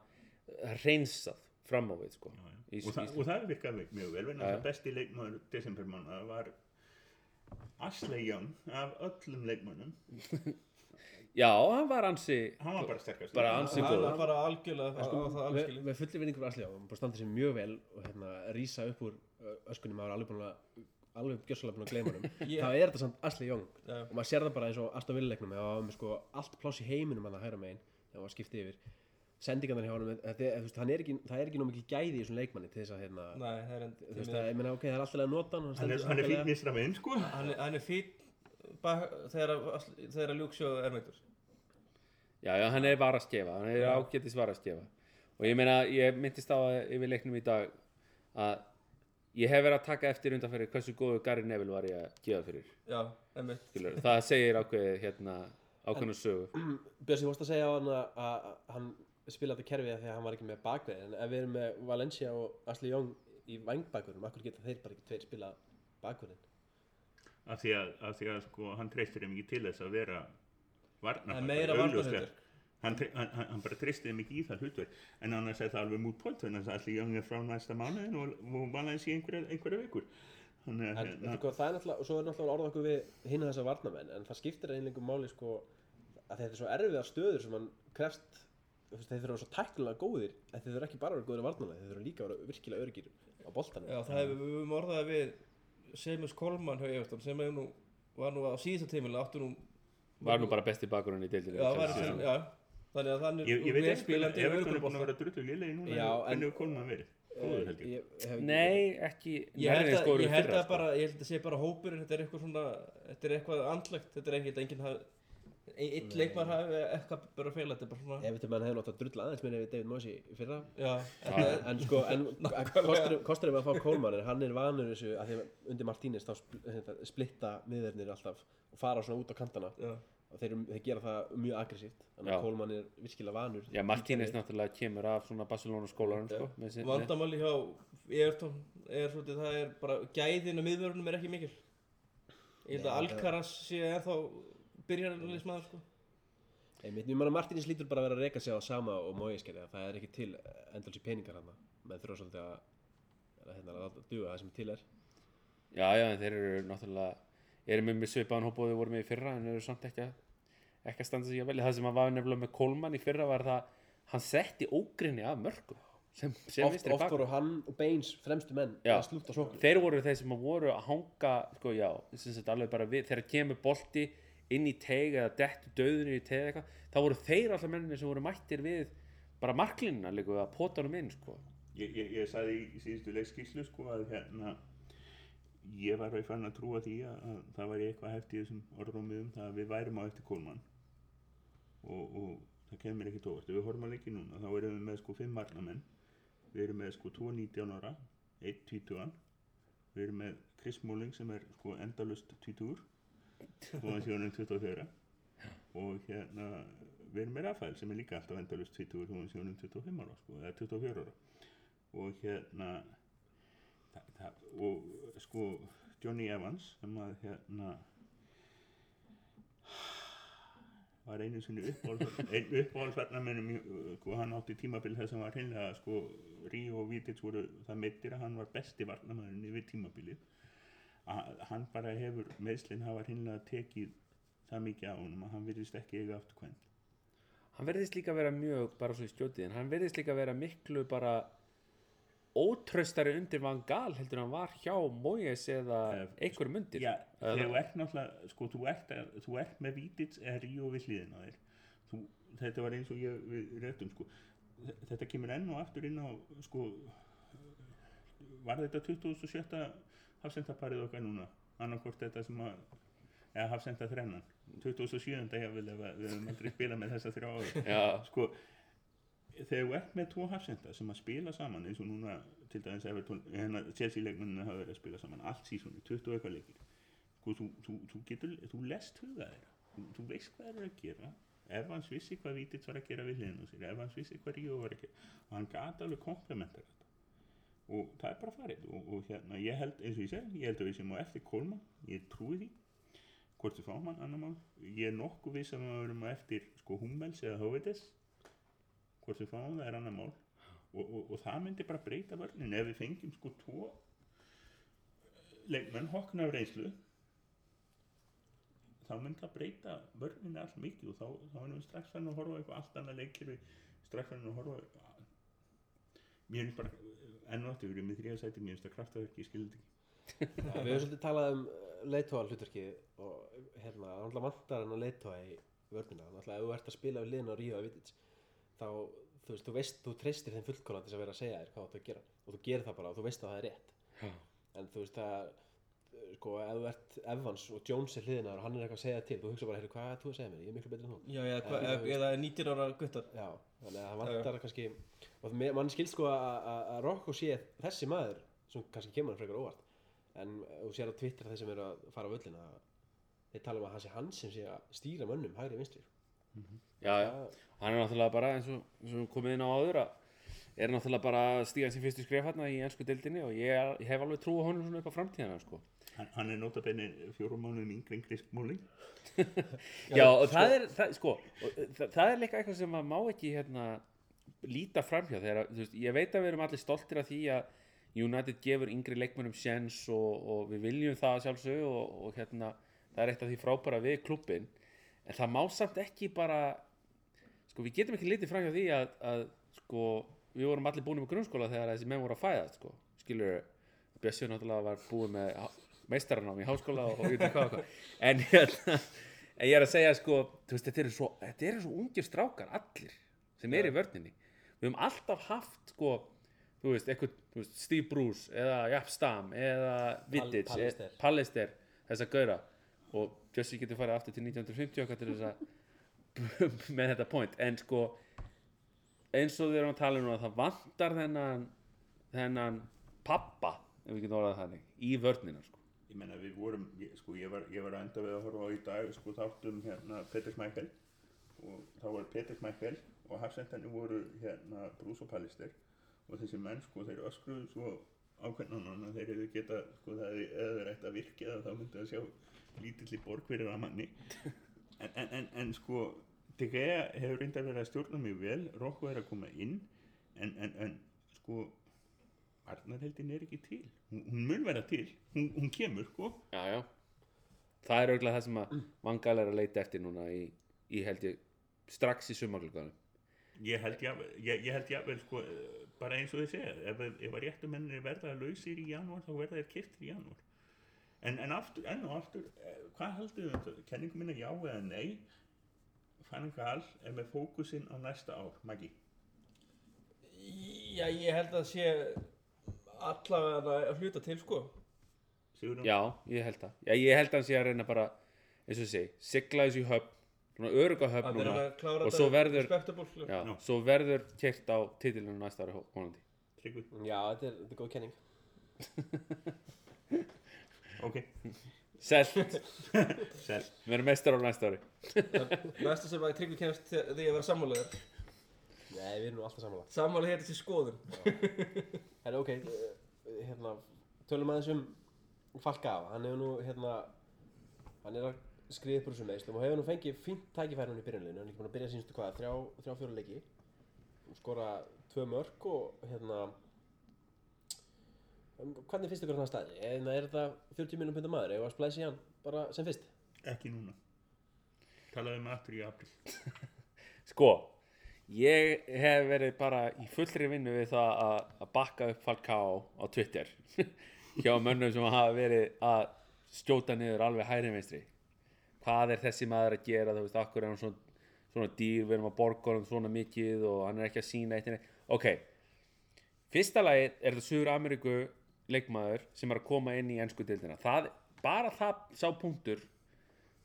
hreinsað fram á við sko. Já, já. Í- og, það, og það virkaði mjög vel Já, vegna þess já. að besti leikmaður desembermána var Young af öllum leikmönnum Já, hann var ansi hann var bara sterkast Bara ansi Það góður. er bara algjörlega á það með, alskilin með fulli vinningu fyrir Asli á hann bara standa sér mjög vel og hérna rísa upp úr öskunni maður alveg búin að alveg gjössalega búin að gleyma hann Ég- þá er þetta samt Asli Young. Já. og maður sér það bara eins og Aston Villa leiknum eða með sko allt pláss í heiminum hann að hæra megin þegar hann var skiptið yfir. Sendingarnar hjá hann þetta, er- hann er ekki, það er ekki nóg mikil gæði í þessum leikmanni til þess að hérna, Nei, það er þú veist að, ég meina ok, það er alltaf að nota hann hann er, hann er fín mistra meginn sko. Hann er, hann er fýtt þegar ljúksjóð er meitur Já, já, hann er varaskefa, hann er ágætis varaskefa og ég meina, ég myndist á að yfir leiknum í dag að ég hef verið að taka eftir undanferði hversu góðu Gary Neville var ég að gefa fyrir. Já, einmitt. Skilur, það segir ákveðið hérna ákveðinu sögu. Björns, ég vorst að segja á hann að, hann spila þetta kerfið þegar hann var ekki með bakveð en ef við erum með Valencia og Asli Young í vangbakverðum, akkur geta þeir bara ekki tveir spila bakverðin af því að, af því að sko, hann treystir þeim ekki til þess að vera varna Það er meira varnarhundur hann, hann, hann, hann bara treystir þeim ekki í það hlutverk. En annars er það alveg mút point þannig að allir Young er frá næsta mánuðin og, og valans í einhverja, einhverja vikur. Þannig En að veitu hérna, hvað, það er náttúrulega, og svo er náttúrulega orða okkur við hinn þessar varnamenn, en það skiptir einlega máli sko, að þetta er svo erfiða stöður sem hann krefst, þeir þurfa að vera svo tæknilega góðir, en þeir þurfa ekki bara að vera góðir varnamenn, þeir þurfa líka að vera virkilega örgir á boltanum. Já, það hefur við höfum orðað við Seamus Coleman hjá Everton sem er nú, var nú á síðasta tímil áttu nú var nú bara besti bakurinn í deildinni Já, var, Chelsea. sem, já, þannig að þannig ég, ég veit vel ekki og Everton er búin að vera drullu lélegi núna Já, en- hvernig hefur Kolman verið? Góður held ég. Hef ekki- Nei, ekki Ég held að, góður í ég held fyrra, að bara, ég held að sé bara hópurinn, þetta er eitthvað svona, þetta er eitthvað andlegt, þetta er ekkert, enginn hafi, einn leikmar hafi eitthvað bara feila, þetta er bara svona, Ef þetta mann hefði náttúrulega drull aðeins minni við David Moyes í fyrra. Já, er, en sko, en kosturinn kostur við að fá Kólmann er hann er vanur þessu að því undir Martínez þá hérna, splitta miðverðnir alltaf og fara svona út á kantana. Já, og þeir, þeir gera það mjög aggressíft. Þannig að Kólmann er virkilega vanur. Já, Martínez náttúrulega kemur af svona Barcelona skólarum sko, vandamáli hjá Everton er svolítið, það er bara, gæðin og miðvörunum er ekki mikil. Ég held að Alcaraz sé ennþá byrjarlismæður, sko. Einmitt, ég meina Martínez lítur bara að vera að reyka sig á sama og Moyes gerði það er ekki til endalsi peningar hann menn þurfa svolítið að, að, hérna, að duga það sem til er. Já, já, en þeir eru náttúrulega eru með með svipaðan hóp og þau voru með í fyrra en eru samt ekki að, ekki að standa sig að velja það sem að var nefnilega með Kolman í fyrra var það hann setti ógrinni af mörgum sem, sem oft, oft voru hann og Baines fremstu menn Já. að slúta sóknum þeir voru þeir sem að voru að hanga sko já, sem sagt alveg bara við þegar kemur bolti inn í teig eða dettu döðunir í eða eitthvað þá voru þeir alltaf menninni sem voru mættir við bara marklinna líka að pota honum inn sko. Ég, ég, ég sagði í, síðustu leikskíslu sko að hérna ég var að fann að trúa því að, að það væri eitthvað hefti í þessum orðrómiðum það að við værum á eftir Kólmann og, og það kemur ekki tóvart ef við horfum að leiki núna þá erum við með sko fimm marnamenn við erum með sko 2 19 ára 1 20 við erum með Chris Smalling sem er sko endalust 20 og hann sé honum 24 og hérna með Rafael sem er líka alltaf endalust 20 og hann sé honum 25 ára sko, eða 24 ára. Og hérna það, það, og sko Johnny Evans sem að hérna var einu sinni uppáhaldsverðnamennum sko, hann átti tímabil þess að hann var hreinlega sko, Ríó og Vítits voru það meittir að hann var besti varnamenninu við tímabilið að hann bara hefur meðslinn hafa hreinlega tekið það mikið á honum að hann virðist ekki eiga aftur hvern hann verðist líka vera mjög bara svo í stjótið en hann verðist líka vera miklu bara ótröstari undir Van Gaal heldur hann var hjá Moyes eða einhverjum undir Já, þegar þú ert náttúrulega, sko, þú ert, að, þú ert með Vítits eða Ríó við hliðina á þér. Þú, þetta var eins og ég við réttum, sko. Þe- Þetta kemur enn og aftur inn á, sko, var þetta 27. hafsendaparið okkar núna? Annarkvort þetta sem að, eða hafsenda þrennan. 27. ég vil ef við höfum aldrei spilað með þessa þrjá áður. Sko, þegar þú ert með tvo hafsenda sem að spila saman eins og núna til dæmis hérna Chelsea leikmennina hafa verið að spila saman allt sísoni, 20 og eitthvað leikir sko, þú, þú, þú getur, þú lest huga þeirra, þú, þú veist hvað þeir eru að gera ef hans vissi hvað Vítits var að gera við hliðinu sér, ef hans vissi hvað Ríó var að gera og hann gata alveg komplementar þetta og það er bara farið. Og, og hérna, ég held, eins og ég segi, ég held að við sem á eftir Kolman, ég trúi því. Hvort við fáum hann, annar mál. Ég er nokkuð viss að við verum á eftir sko Hummels eða Hóvites hvort við fáum það er annar mál. Og, og, og það myndi bara breyta vörnin ef við fengjum sko tvo leikmenn hokna af reynslu þá myndi það breyta vörninni allt mikið. Og þá, þá erum við strax fann að horfa eitthvað allt annað leikir strax fann að horfa mér finnst bara enn og aftur við erum með þrija sæti finnst það kraftaverki, ég skilði þetta ekki. Já, við höfum svolítið talað um leitóa hlutverki og hérna, það náttúrulega vantar hann að leitóa í vörnina, náttúrulega ef þú ert að spila við liðin á Ríó Vitits þá, þú veist, þú veist, þú treystir þeim fullkona til þess að vera að segja þér hvað þú átt að gera. Og þú gerir það bara og þú veist að það er rétt. Já. en þú veist það sko, ef þú ert Evans og Jones er hliðina og hann er eitthvað að segja til, þú hugsa bara, heyrðu, hvað er þú að segja mér, ég er miklu betur en þú. Já, já, hva, Já, þú veist. eða 19 ára guttar Já, þannig að það vantar kannski og mann skilst sko að- að að Rocco sé þessi maður sem kannski kemur hann frekar óvart. En þú sér á Twitter þeir sem eru að fara á völlina þeir tala um að hann sé hann sem sé að stýra mönnum hægri vinstri. Já, já. Hann er náttúrulega bara eins og, eins og komið inn á áður að er náttúrulega bara að stíga sem fyrstu skref hérna í ennsku deildinni og ég, ég hef alveg trú á honum svona upp á framtíðana sko. hann, hann er notabenni fjórum mánuðum yngri en Chris Smalling. Já, og það er það, sko, og, það, það er líka eitthvað sem að má ekki hérna, líta framhjá þegar, veist, ég veit að við erum allir stoltir af því að United gefur yngri leikmönnum sjens og, og við viljum það sjálfsög og, og hérna, það er eitt af því frábæra við klubbin en það má samt ekki bara sko við getum ekki litið framhjá því að, að sko við vorum allir búin með grunnskóla þegar þessi menn voru að fæða sko, skilur Bjössi náttúrulega var búin með meistaranám í háskóla og, og ekki hvað, en hérna en ég er að segja sko, veist, þetta eru svo svo ungir strákar, allir sem er í vörninni, við höfum alltaf haft sko, þú veist, eitthvað þú veist, Steve Bruce eða Japp Stam eða Vidic, Pallister. eh, Pallister þess að gaura og Jesse getur farið aftur til 1950 okkar til þess að með þetta point, en sko eins og við erum að tala um núna, það vantar þennan þennan pappa ef við getum orðað það þannig, í vörnina sko. ég menna við vorum, ég, sko ég var, ég var að enda við að horfa á í dag sko þáttum hérna Petr Smækkel og þá var Petr Smækkel og hafsendani voru hérna Bruce og þessi menn sko þeir öskruðu svo ákveðnan að þeir hefðu geta sko það hefði eða þeir ætti að virka það þá myndi að sjá lítilli borg fyrir að manni. En, en, en, en sko De Gea hefur reyndar verið að stjórna mjög vel Rokko er að koma inn en, sko Arnarheldin er ekki til. Hún, hún mun vera til, hún, hún kemur sko. Já, já. það er auðvitað það sem að Vangal er að leita eftir núna í, í held ég strax í sumarklugganum ég held jafnvel sko, bara eins og þið segja ef, ef að réttu mennir verða lausir í janúar þá verða þeir kiptir í janúar. En, en aftur, enn og aftur eh, hvað heldur þið um þetta, kenningum minna já eða nei? Fanning Gal er með fókusinn á næsta ár Maggi, Já, ég held að sé allavega að hluta til sko. Sigurðan já, ég held það. Já, ég held að hann sé að reyna bara eins og sé, sigla þessu höfn svona öruga höfn að vera núna. að klára og svo verður- sko. já, Já. svo verður kert á titilinu næsta ári Já, þetta er, þetta er góð kenning. Ok, selt, sel við erum meistar á næsta ári. Næsta sem að tryggvi kemst þegar ég var sammálaður. Nei, við erum nú alltaf samanlega sammála hér til skoðun. Herra, ok, eh, hérna, tölum aðeins um Falka hann hefur nú, hérna, hann er að úr þessum meðslum og hefur nú fengið fínt tækifæri hann í byrjunleginu, hann er ekki búin að byrja sínstu hvað, þrjá, þrjá fjóra leiki. Skora tvö mörg og hérna um, hvernig finnst ykkur þannig staði? Eða er þetta 40 minnum pundar maður, eða að splæsi hann bara sem fyrst? ekki núna. Talaðu með aftur í april Sko, ég hef verið bara í fullri vinnu við það að, bakka upp Falcao á Twitter hjá mönnum sem hafa verið að skjóta niður alveg hægri vinstri hvað er þessi maður að gera þú veist, akkur er hann svona, svona dýr við erum að borga hann svona mikið og hann er ekki að sína eitt ok, fyrsta lagi er það Suður Ameríku leikmaður sem er að koma inn í ennsku dildina það, bara það sá punktur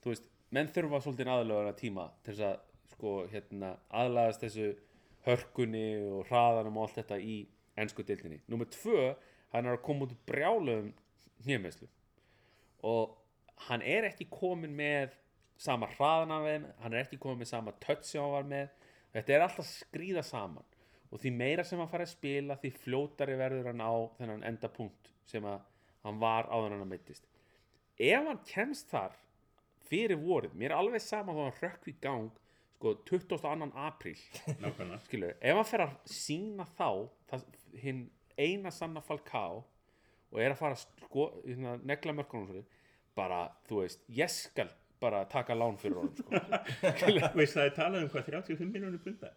þú veist, menn þurfa svolítið aðlögur að tíma til þess að sko, hérna, aðlagast þessu hörkunni og hraðanum og allt þetta í ennsku dildinni. Númer tvö, hann er að koma út úr brjáluðum hnjömeslu og hann er ekki komin með sama hraðan af þeim, hann er ekki komin með sama touch sem hann var með, þetta er alltaf skrýða saman og því meira sem hann farið að spila því fljótari verður hann á þennan enda punkt sem að hann var á þennan að meittist ef hann kemst þar fyrir vorið, mér er alveg sama þá hann rökk í gang sko 22. apríl. Skilur, ef hann fer að sína þá það, hinn eina sanna Falcao og er að fara að sko, hérna, negla mörkunum bara, þú veist, ég skal bara taka lán fyrir honum sko. veist það er talað um hvað 35 miljónir bunda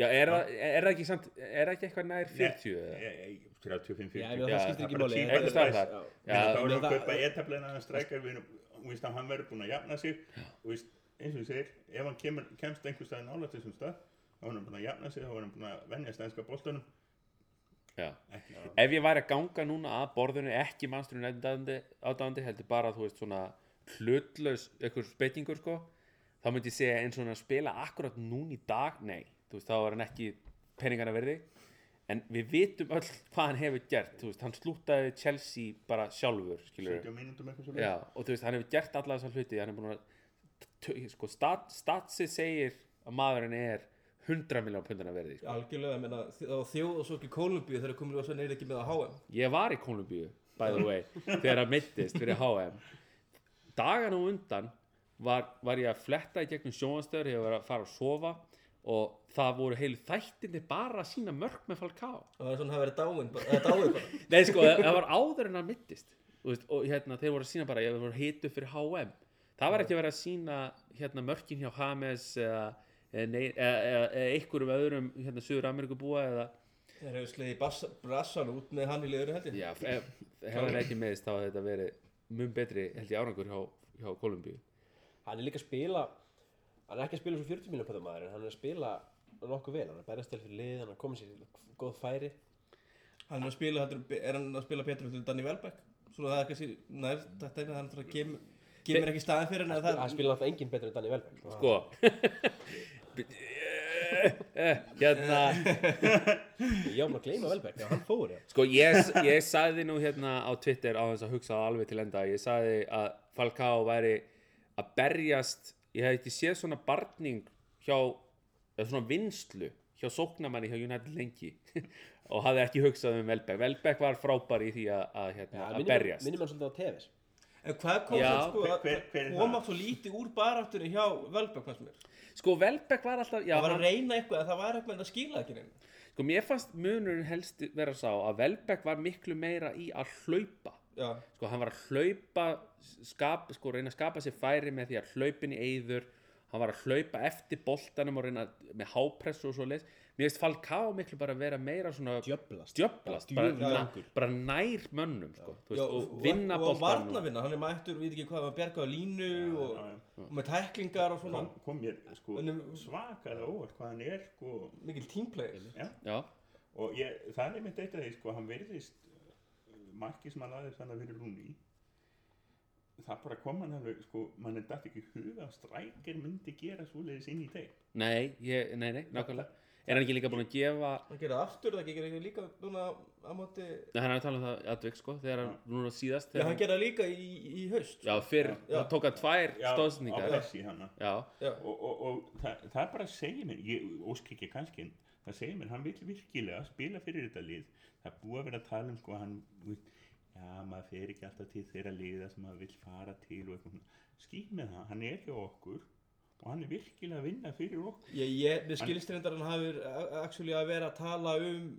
Já, er, það- er það ekki samt, er það ekki eitthvað nær 40 eða? Ég- ég- 35, 40 Já, ég það skiptir það ekki máli. þá erum við að kaupa etableina að við erum, þú veist að hann verður búinn að jafna sig. Og veist, eins og þú segir, ef hann kemur, kemst einhver staðin nála þessum stað þá er hann búinn að jafna sig, þá er hann búinn að venja stænska ekki, Ef ég væri að ganga núna að borðinu ekki mannsturinn ádáðandi heldur bara, þú veist, svona hlutlaus eitthvað speitingur, sko þá myndi ég segja eins og hann að spila akkurat núna í dag, nei, þú veist, þá er hann ekki peningana verði en við vitum öll hvað hann hefur gert þú veist, hann slútaði Chelsea bara sjálfur skilur 70 mínútum eitthvað svo Já, og þú veist, hann hefur gert alla þessar hluti hann er búin að sko, stat, statsið segir að maðurinn er 100 miljón pundina verði sko. Algjörlega, ég meina, þ- á þjóð og svo ekki Kólumbíu þegar komið ljósa neyri ekki með að HM. ég var í Kolumbíu, by the way þegar hann mittist fyrir HM dagan og undan var, var ég að fletta í gegnum sjónastöður ég var að fara að sofa og það voru heilu þættinni bara að sína mörk með Falcao Það var svona að vera dáin. Nei sko, það var áður en hann mittist veist, og hérna, þeir voru að sína bara ég voru hitu fyrir HM það var ekki að vera að sína hérna, mörkin hjá James eða, nei- eða, einhverjum öðrum hérna, Suður Ameríku búa eða, Þeir hefur slegið bass- brassan út með hann í liður held ég. já, ef, hann ekki meðist þá hefði þetta verið mun betri held ég árangur hjá, hjá Kolumbíu Hann er líka að spila Hann er ekki að spila svo 40 miljón pöðum maður En hann er að spila nokkuð vel Hann er að berjast til fyrir lið Hann er að koma sér í góð færi Hann er að spila, heldur- er hann að spila betur fyrir Danny Welbeck? Svona það er kannski, nær, þetta er hann að kemur, kemur ekki staðin fyrir hann eða það Hann spila alltaf engin betur en Danny Welbeck sko. hérna. Já, maður gleyma Welbeck Já, hann fór já. Sko ég, ég sagði nú hérna á Twitter á þess að hugsa alveg til enda. Ég sagði að Falcao væri að berjast ég hef ekki séð svona barning hjá eða svona vinslu hjá sóknamanni hjá United lengi og hafði ekki hugsað um Velbeck Velbeck var frábær í því að, að, hérna, að berjast. Minnum hann svolítið á Tevez. En hvað kom það sko hver- að hver- hver er koma svo lítið úr baráttunni hjá Welbeck fannst mér? Sko Velbeck var alltaf já, Það var að reyna eitthvað en það var eitthvað en það skila ekki neina. sko mér fannst munurinn helst vera sá að Velbeck var miklu meira í að hlaupa. Já, sko hann var að hlaupa skap, sko reyna að skapa sér færi með því að hlaupin í eyður. Hann var að hlaupa eftir boltanum og reyna með hápressu og svo leis mér finnst Falcao miklu bara að vera meira svona Djöblast djöblast, Bara na, langur. bara nær mönnum sko, þú Já, veist, og vinna og, og varnavinna, hann er mættur, við ekki hvað, að bjarga á línu og, og með tæklingar og svona. Kom, kom mér sko svakalega óvart hvað hann er sko. Mikil já, og ég, það er mitt eitt af því sko, hann verðist marki sem hann laði þannig fyrir Rúni það bara kom hann alveg sko, mann er dætt ekki huga að strækir myndi gera svoleiðis inn í teik nei, ég, nei, nei, nákvæmlega er hann ekki líka búin að gefa Hann gerir það aftur, það gerir það líka núna á móti Nei, hann er að tala um það aðvik sko þegar hann núna síðast Já, hann gerir það líka í, í haust já, fyrr, Já. það tók hann tvær á stóðsningar pressi hann já, Já, og, og, og það, það bara segir mér ég ósk ekki kannski það segir mér, hann vil virkilega spila fyrir þetta lið. Það er búið að vera að tala um sko hann, já maður fer ekki alltaf til þeirra liða sem maður vil fara til og eitthvað skýt með það, hann er hjá okkur og hann er virkilega að vinna fyrir okkur. Ég, ég, með skilstrindar hann hafur actually að vera að tala um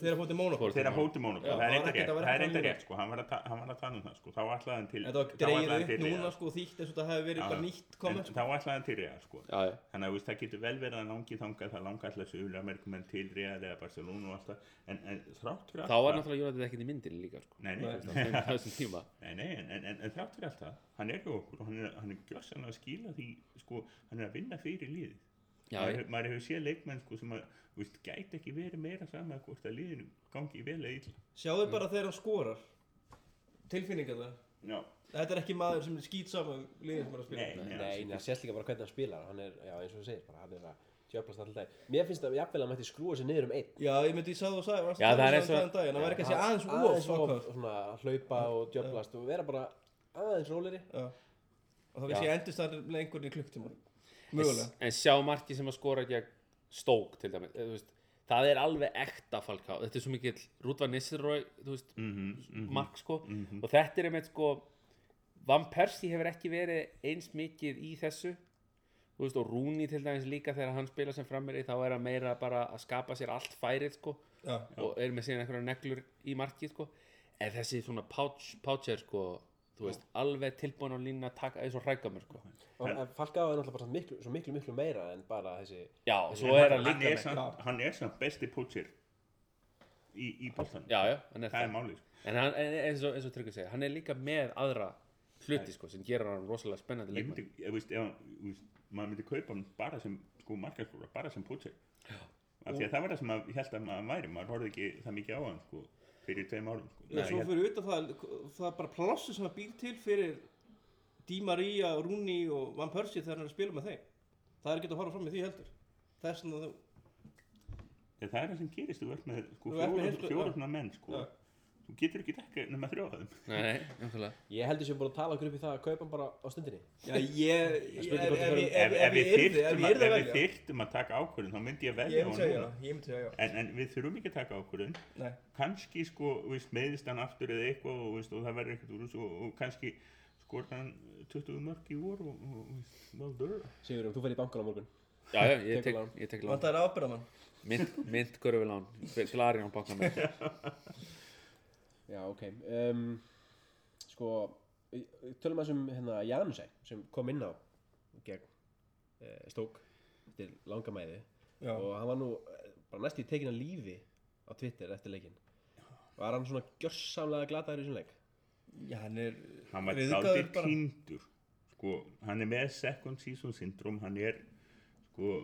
þegar hóti það er það eitthvað ekkert rétt að vera það er að eitthvað rétt sko, hann var, að ta- hann var að tala um það sko, þá ætlaði hann til þá ætlaði hann upp núna sko þýtt eins og það hefði verið bara nýtt En sko. þá ætlaði hann til Real sko. Þannig að það getur vel verið að langi þangað það langa alltaf sögulega merkumenn til Real eða Barcelona og allt það. En, en þrátt fyrir þá allt var það- náttúrulega United ekkert í myndinni líka sko. nei, nei, Nei. Þú veist, á þeim- þessum tíma. Nei, nei, en, en, en, en þrátt fyrir allt það, hann er hjá okkur og hann er, hann er gjössanlega að skila því, sko, hann er að vinna fyrir liðið. já, maður, já. hef- hefur séð leikmenn, sko, sem að, þú veist, gæti ekki verið meira sama hvort að liðinu gangi vel eða illa. Sjáðu bara þegar hann skorar. Tilfinningar það Já, Þetta er ekki maður sem er skýt saman liðin sem er að spila. Nei, nei, Nei, það sést líka bara hvernig hann spilar. Hann er, já, eins og þú segir, bara hann er að tjöplast alltaf dag Mér finnst að jafnvel að hann mætti skrúa sig niður um einn. Já, ég myndi, ég sagði og sagði, varst Já, að það er um eins og- það um daginn, það væri kannski aðeins of aðeins ákvað svona að hlaupa og djöplast og vera bara aðeins róleri Já, og það vissi Já. ég endist það lengur í klukktíma Mögulega. en sjá marki sem að skora gegn stók til dæmis. Það er alveg ekta Falcao. Þetta er svo mikill Rúdva Nisserói Mhm, mhm. mark sko. Mhm. og þetta er einmitt sko Van Persie hefur ekki verið eins mikið í þessu. Þú veist, og Rooney til dæmis líka þegar hann spila sem frammeiri þá er hann meira bara að skapa sér allt færið sko. Já, og er með síðan einhverja neglur í markið sko. En þessi svona pouch, poucher sko þú veist, alveg tilbúin á línu að taka eins og hrækamur sko. Og- En Falcao er náttúrulega bara miklu, svo miklu, miklu meira en bara þessi já, og svo er hann líka með samt, hann er samt besti pútsir í, í bóltan. já, já, hann er Það er það. málið, sko. en hann, en eins og, eins og Tryggvi segja, hann er líka með aðra hluti sko, sem gerir hann rosalega spennandi Ég myndi, ég veist, ef, hann- þú veist, maður myndi kaupa hann bara sem, sko, markaskóla, bara sem pútsir. Af því að það var það sem að, ég held að maður væri, maður horfði ekki það mikið á hann, sko, fyrir tveim árum, sko. Já, svo fyrir utan það, það er bara plássi sem að býr til fyrir Di Maria, Rooney og Van Persie þegar hann er að spila með þeim. Það er ekki að horfa fram með því heldur. Það er svona þú, En það er það sem gerist, þú ert með sko, fjóra, svona menn sko. Já. Þú getur ekki dekka nema þeim. Nei, náttúrulega. Ég heldur sem búin að tala okkur upp í það að kaupa bara á stundinni. Já, ég, ef, við við ég að, við taka ákvörðun þá myndi ég velja já. en, en við þurfum ekki að taka ákvörðun. Nei, kannski sko, meðist hann aftur eða eitthvað og, þú veist, og það verður ekkert úr þessu og, og kannski skorta hann 20 mörg í vor og, og, og well done Sigurum, þú fer í bankan á morgun. Já, já, ég tek, lán. ég tek lán. Vantar ábyrðamann. mynd, mynd görfilán til Arjón banka með Já, ok. Um, Sko, við- við tölum að um hérna Janusæ sem kom inn á gegn uh, Stók eftir langa mæði. Já, og hann var nú eh, bara næst í tekin að lífi á Twitter eftir leikinn. Var hann svona gjörsamlega glataður í þessum leik? já, hann er hann var bara. týndur sko, hann er með second season syndrom hann er sko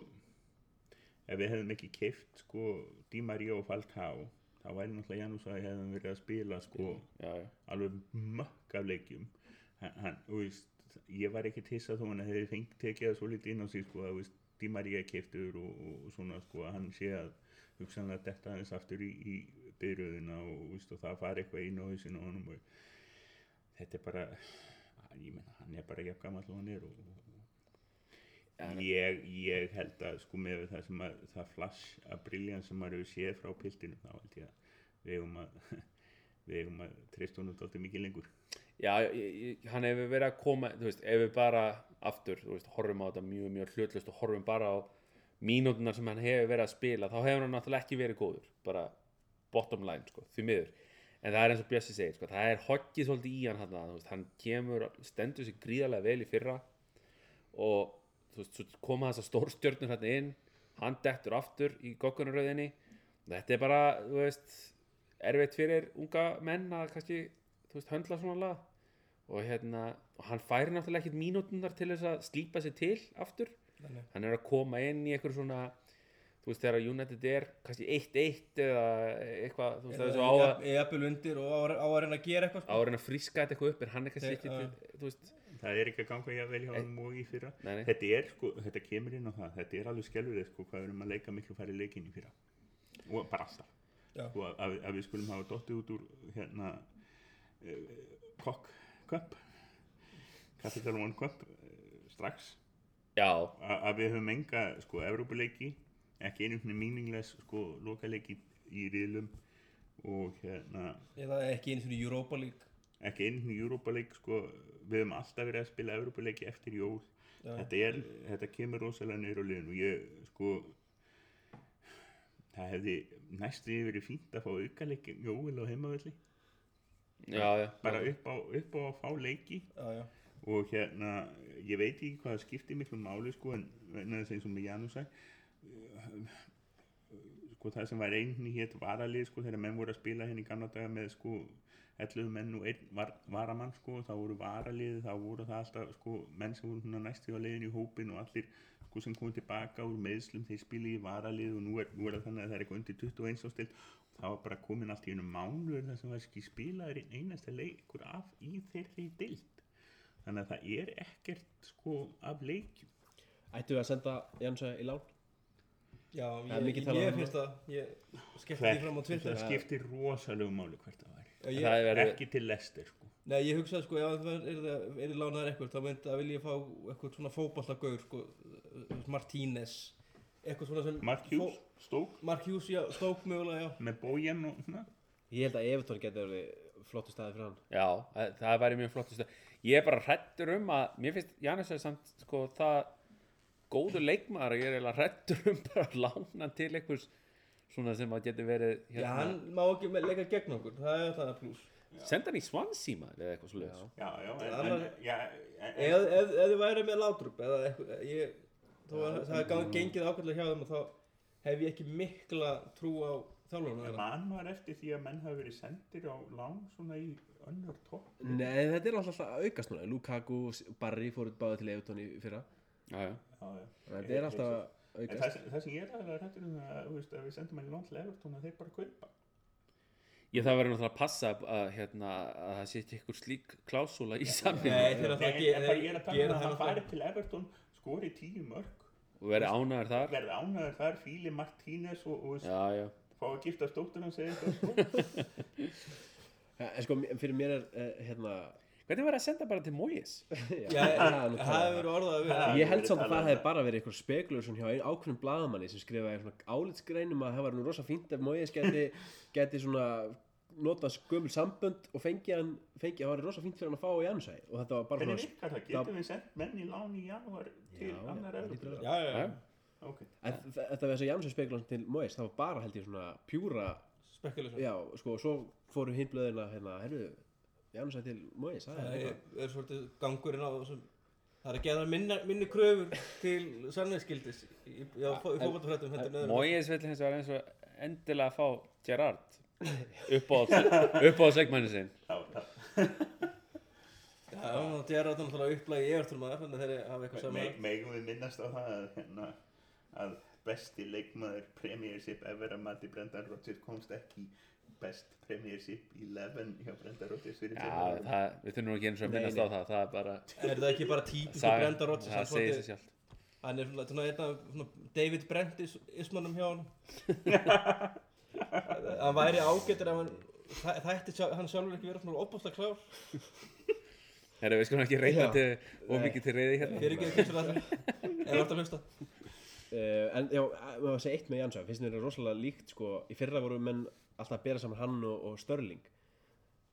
ef við hefðum ekki keift sko Di Maria og Falcao þá væri náttúrulega Janús að hefðum verið að spila sko já, já, alveg mökk af leikjum. Hann, þú veist, ég var ekki tissað þó hann hefði fengt tekið það svo litið inn á sig sko að þú veist, Di Maria keiftur og, og svona sko að hann sé að hugsanlega detta aðeins aftur í, í byrjuðina og, veist, og það fari eitthvað inn á hausinu á honum og þetta er bara ég menna, hann er bara jafn gamall og hann er og, og ég, ég held að sko með það sem að það flash að briljan sem maður hefur séð frá piltinu þá held ég að við eigum að við eigum að treysta honum dálítið mikið lengur. Já ég, hann hefur verið að koma þú veist, ef við bara aftur þú veist, horfum á þetta mjög, mjög hlutlust og horfum bara á mínútunar sem hann hefur verið að spila þá hefur hann náttúrulega ekki verið góður bara bottom line, sko, því miður. En það er eins og Bjössi segir, sko, það er hoggið svolítið í hann hann, hann kemur stendur sér gríðarlega vel í fyrra og þú veist, svo koma þessar stórstjörnur hann inn hann dettur aftur í goggunaröðinni þetta er bara, þú veist erfitt fyrir unga menn að kannski, þú veist, höndla svona lag og hérna, og hann færi náttúrulega ekkert mínútunar til þess að slípa sér til aftur, Nei. hann er að koma inn í eitthvað svona þú veist, þegar United er kannski 1-1 eða eitthvað, þú veist, það er svo á að Ég eppil undir og á, að- reyna að gera eitthvað á að reyna að fríska þetta eitthvað upp en hann er kannski Þeir- ekki, já. þú veist það er ekki að ganga ég að velja honum og í fyrra. Nei, nei, þetta er sko, þetta kemur inn á það. Þetta er alveg skelfur sko hvað við erum að leika miklu færri leikin í fyrra. Og bara alltaf. Já. sko, að, að, að við skulum hafa dottið út úr hérna uh, kokk cup Capital One Cup uh, strax. Já, að, við höfum enga sko Evrópuleiki ekki einu svona meaningless sko lokaleiki í riðlum og hérna Eða ekki og í Europa League ekki einu svona Europaleik sko. Við höfum alltaf verið að spila Evrópuleiki eftir jól. Þetta, er, þetta kemur rosalega niður á liðinu. Og ég sko það hefði næstu verið fínt að fá aukaleik Jóel á heimavelli. Já, já, bara upp á, upp á að fá leiki. Já, já. og hérna ég veit ekki hvað það skiptir miklu máli sko en vegna þess eins og með Janus sko það sem var einni hétt varalið sko þegar menn voru að spila henni í gamla daga með sko 11 menn og einn var, varamann sko þá voru varalið þá voru það alltaf sko menn sem voru næstu á leiðin í hópin og allir sko sem komið tilbaka úr meðslum þeir spila í varalið og nú er, nú er það þannig að það er eitthvað undir 21 ástil þá var bara komin allt í einu mánuður þar sem var ekki spilaður einn einasta leikur af í þeirri dild þannig að það er ekkert sko af leikjum. Ættu að senda Jansa í lán? Já, ég, ég, ég um finnst það, ég skellti því fram á Twitter. það skiptir rosalegu máli hvert það væri ég, það er ekki til lester sko nei, ég hugsaði sko, ef það er, er, er lánaður eitthvað, þá myndi að vilja fá eitthvað svona fótballagaur, sko, Martínez, eitthvað svona sem... Mark Hughes, Fó- Mark Hughes, já, Stoke mögulega, já. með bójan og svona Ég held að Evertón getur verið flottu staði fyrir hann Já, það- væri mjög flott stöð. Ég er bara hrættur um að, mér finnst Janus er samt sko það góður leikmaður að ég er eiginlega hrættur um bara að lána til einhvers svona sem að getur verið Já, hérna, hann má ekki me- leika gegn okkur, það er það pluss. senda hann í Swansea maður eða eitthvað svo Já. já, já, en, já, Ef, ef, ef þið væri með látrup, eða eitthvað, ég, það er gengið ákveðlega hjá þeim og þá hef ég ekki mikla trú á en mann var eftir því að menn hafi verið sendir á lán svona í önnur topp Nei, þetta er alltaf að aukast núna Lukaku og Barry fóruð báði til í fyrra Já, já. já, já. Þetta er alltaf aukast. Það sem ég er aðlega hrættur um það, þú veist, að við sendum henni lán til Evertón að þeir bara kaupa. Ég það verður náttúrulega að passa að, hérna, að það sé ekki ykkur slík klásúla í samning Nei, Nei, það er tala gera um að það náttúrulega. til Evertón skori tíu mörg og verði ánæður þar. verði ánæður þar, fíli Martínez og, og Já, já, fá að gifta stóttur hans eða eitthvað sko. Ja, en sko, fyrir mér er uh, hérna Hvernig var að senda bara til það það Ha. við. Ég held samt að það um hefði það. bara verið eitthvað spekulation hjá ákveðnum blaðamanni sem skrifaði svona álitsgreinum að það var nú rosa fínt ef Moyes geti, geti svona nota skömmul sambönd og fengi hann, fengi, það var rosa fínt fyrir hann að fá í ansæ og þetta var bara Hvernig virkar það? Getum við sendt menn í lán í janúar til annar það að Já, já, já. Já. Ok. En þ- þetta við þess að Jansson spekulation til Moyes það var bara held ég svona pjúra Spekulation. já, sko, og svo fóru hinn blöðina hérna, herru, Jansson til Moyes það Það er er, er svolítið gangurinn á þessum Það er að geða minni, minni kröfur til sannvegskildis í, heldur en öðrum. Moyes vill hins vegar eins og endilega fá Gerrard upp á segmanni sinn. Já, það, Já, það er náttúrulega upplægi í Evertón maður þannig að þeir hafa eitthvað saman megum við minnast á það að, hérna, að besti leikmaður Premiership ever að mati Brendan Rodgers komst ekki í best Premiership 11 hjá Brendan Rodgers fyrir Já, tveimur árum. það, við þurfum nú ekki eins og að minnast á það Það er bara Er það ekki bara típisku saga- Brenda Rodgers Það hann segir sér sjálft. Hann er svona, svona, svona David Brent is, ismannum hjá hann Hann væri ágættur ef hann þætti sjálf, hann sjálfur ekki vera svona opbúslega klár. Herra, við skulum ekki reyna Já. til og mikið til reyði hérna. Fyrir ekki ekki svona ef þú ert að hlusta. Uh, en já, maður að segja eitt með Jansson finnst mér það rosalega líkt sko? Í fyrra voru menn alltaf að bera saman hann og, og Störling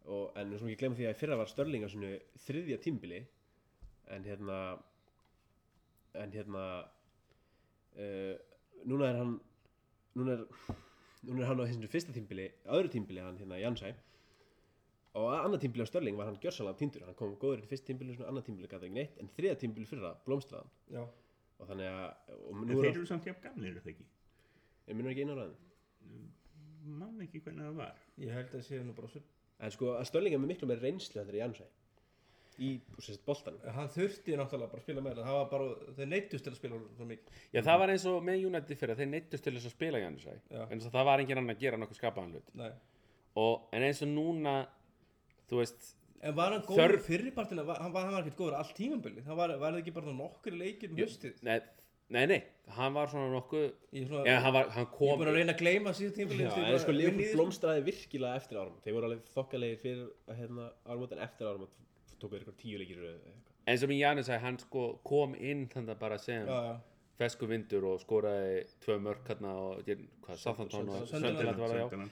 og, en við skulum ekki glemma því að í fyrra var Störling á svona þriðja tímbili en hérna en hérna uh, núna er hann núna er, núna er hann á þessu fyrsta tímbili öðru tímbili hann hérna Jansson og að annað tímbili á Störling var hann gjörsalega tindur hann kom góður í fyrsta tímbili svona annað tímbili gæti ekki neitt en þriðja tímbili fyrra blómstraðan Já, og þannig að og En nú þeir er eru samt jafn gamlir, er það ekki? ég minnur ekki einu áraðin Man ekki hvernig það var. ég held að það sé nú bara svo en sko að Störling er með miklu meir reynslu þetta er Jansson í sérst boltanum. Hann þurfti náttúrulega bara að spila meira Það. Var bara, þeir neittust til að spila svo mikið. Já, það var eins og með United fyrir þeir neittust til að spila Janus Já. en að það var engin annar að gera nokkuð skapaðan hlut. Nei. Og, en eins og núna þú veist, En var hann góður fyrirpartina, var, hann, var, hann var ekkert góður allt tímambili Það var, var það ekki bara nokkur leikir um höstið nei, nei, hann var svona nokkuð Ég, já, hann, var, hann ég er kom búin að reyna að gleyma síðan Já, en sko Liverpool blómstraði virkilega eftir árum þeir voru alveg þokkalegir fyrir hérna, árum en eftir árum tóku þeir eitthvað tíu leikir í röð eða eitthvað. eins og mér Janus sagði, hann sko kom inn þannig að bara sem Já, já. fesku vindur og skoraði tvö mörk hérna og ég- hvað, Southampton og. Sunderland var það já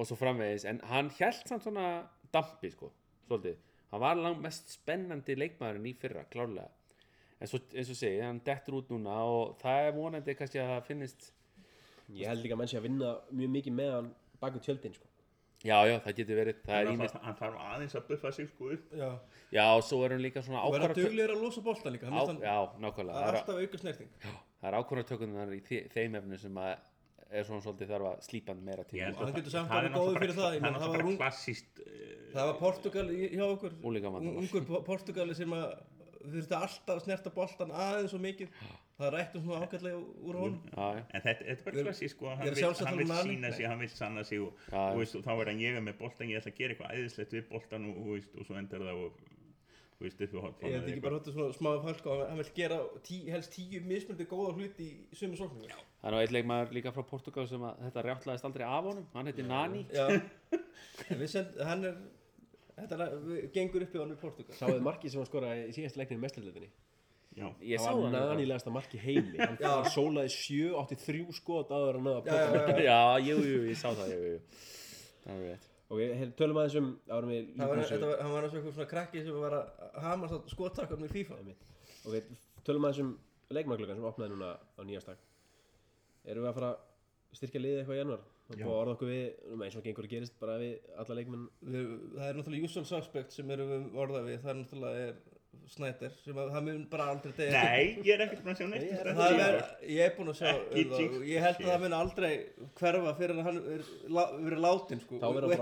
og svo framvegis. En hann held samt svona dampi sko, svolítið. Hann var langt mest spennandi leikmaðurinn í fyrra, klárlega en svo eins og segi, hann dettur út núna og það er vonandi kannski að það finnist Ég held líka að menn sé að vinna mjög mikið með hann baku tjöldin sko. já, já, það getur verið, það er hann, ímest hann þarf aðeins að buffa sig sko. Upp Já, já, og svo er hann líka svona og vera ákvarða duglegur að losa boltan líka á, já, nákvæmlega. Það er alltaf auka snerting. Það er ákvarðartökunar í þe- þeim efnu sem að er svona svolítið þarf að slípa hann meira til. Ég held Og hann að getur samt er orðið góður fyrir það, ég bara- meina, það það er var náttúrulega klassíst eh, Það var Portugal í- hjá okkur. Ungur Po- Portugali sem að þurfti alltaf að snerta boltan aðeins og mikið. Það rættum svona ágætlega úr honum. Já, En þetta, þetta er bara klassísk sko, hann vil, sína sig, hann vil sanna sig og, og, veist, og þá er hann ég er með boltan, ég ætla að gera eitthvað æðislegt við boltan og, og, svo endar það og Ég held ekki bara þetta svona smáðu falsk og hann vil gera tí, helst tíu mismundi góða hluti í sömu sóknum það er nú eitt leikmaður líka frá Portugal sem að þetta rjáttlaðist aldrei af honum. Hann heiti Nani. Já, En við send, hann er Þetta er, gengur upp í hann í Portugal. Sáðu markið sem hann skoraði í síðasta leikninu í mestarleitinni ég sá Það var hann líka. nanilegasta mark í heimi. Hann sólaði sjö, átti þrjú skot áður að náða Já, já, jú, jú, ég sá það jú, jú. það er rétt. Ok, tölum aðeins um árum við Það var, var, hann var eins og eitthvað svona krakki sem var að hamast að skottakar með FIFA. Ok, tölum aðeins um leikmannglögan sem opnaði núna á nýjastak Erum við að fara að styrkja liðið eitthvað í januar? Það Já. búið að orða okkur við, eins og gengur að gerist bara við alla leikmenn. Við, Það er náttúrulega usual suspect sem erum við orðað við Það er náttúrulega er Snyder sem að það mun bara aldrei deyja. Nei, ég er ekkert búin að sjá neitt. Nei, ég er er, er búinn að sjá um ég held að það mun aldrei hverfa fyrir að hann er, la, verið látin sko, Þá verður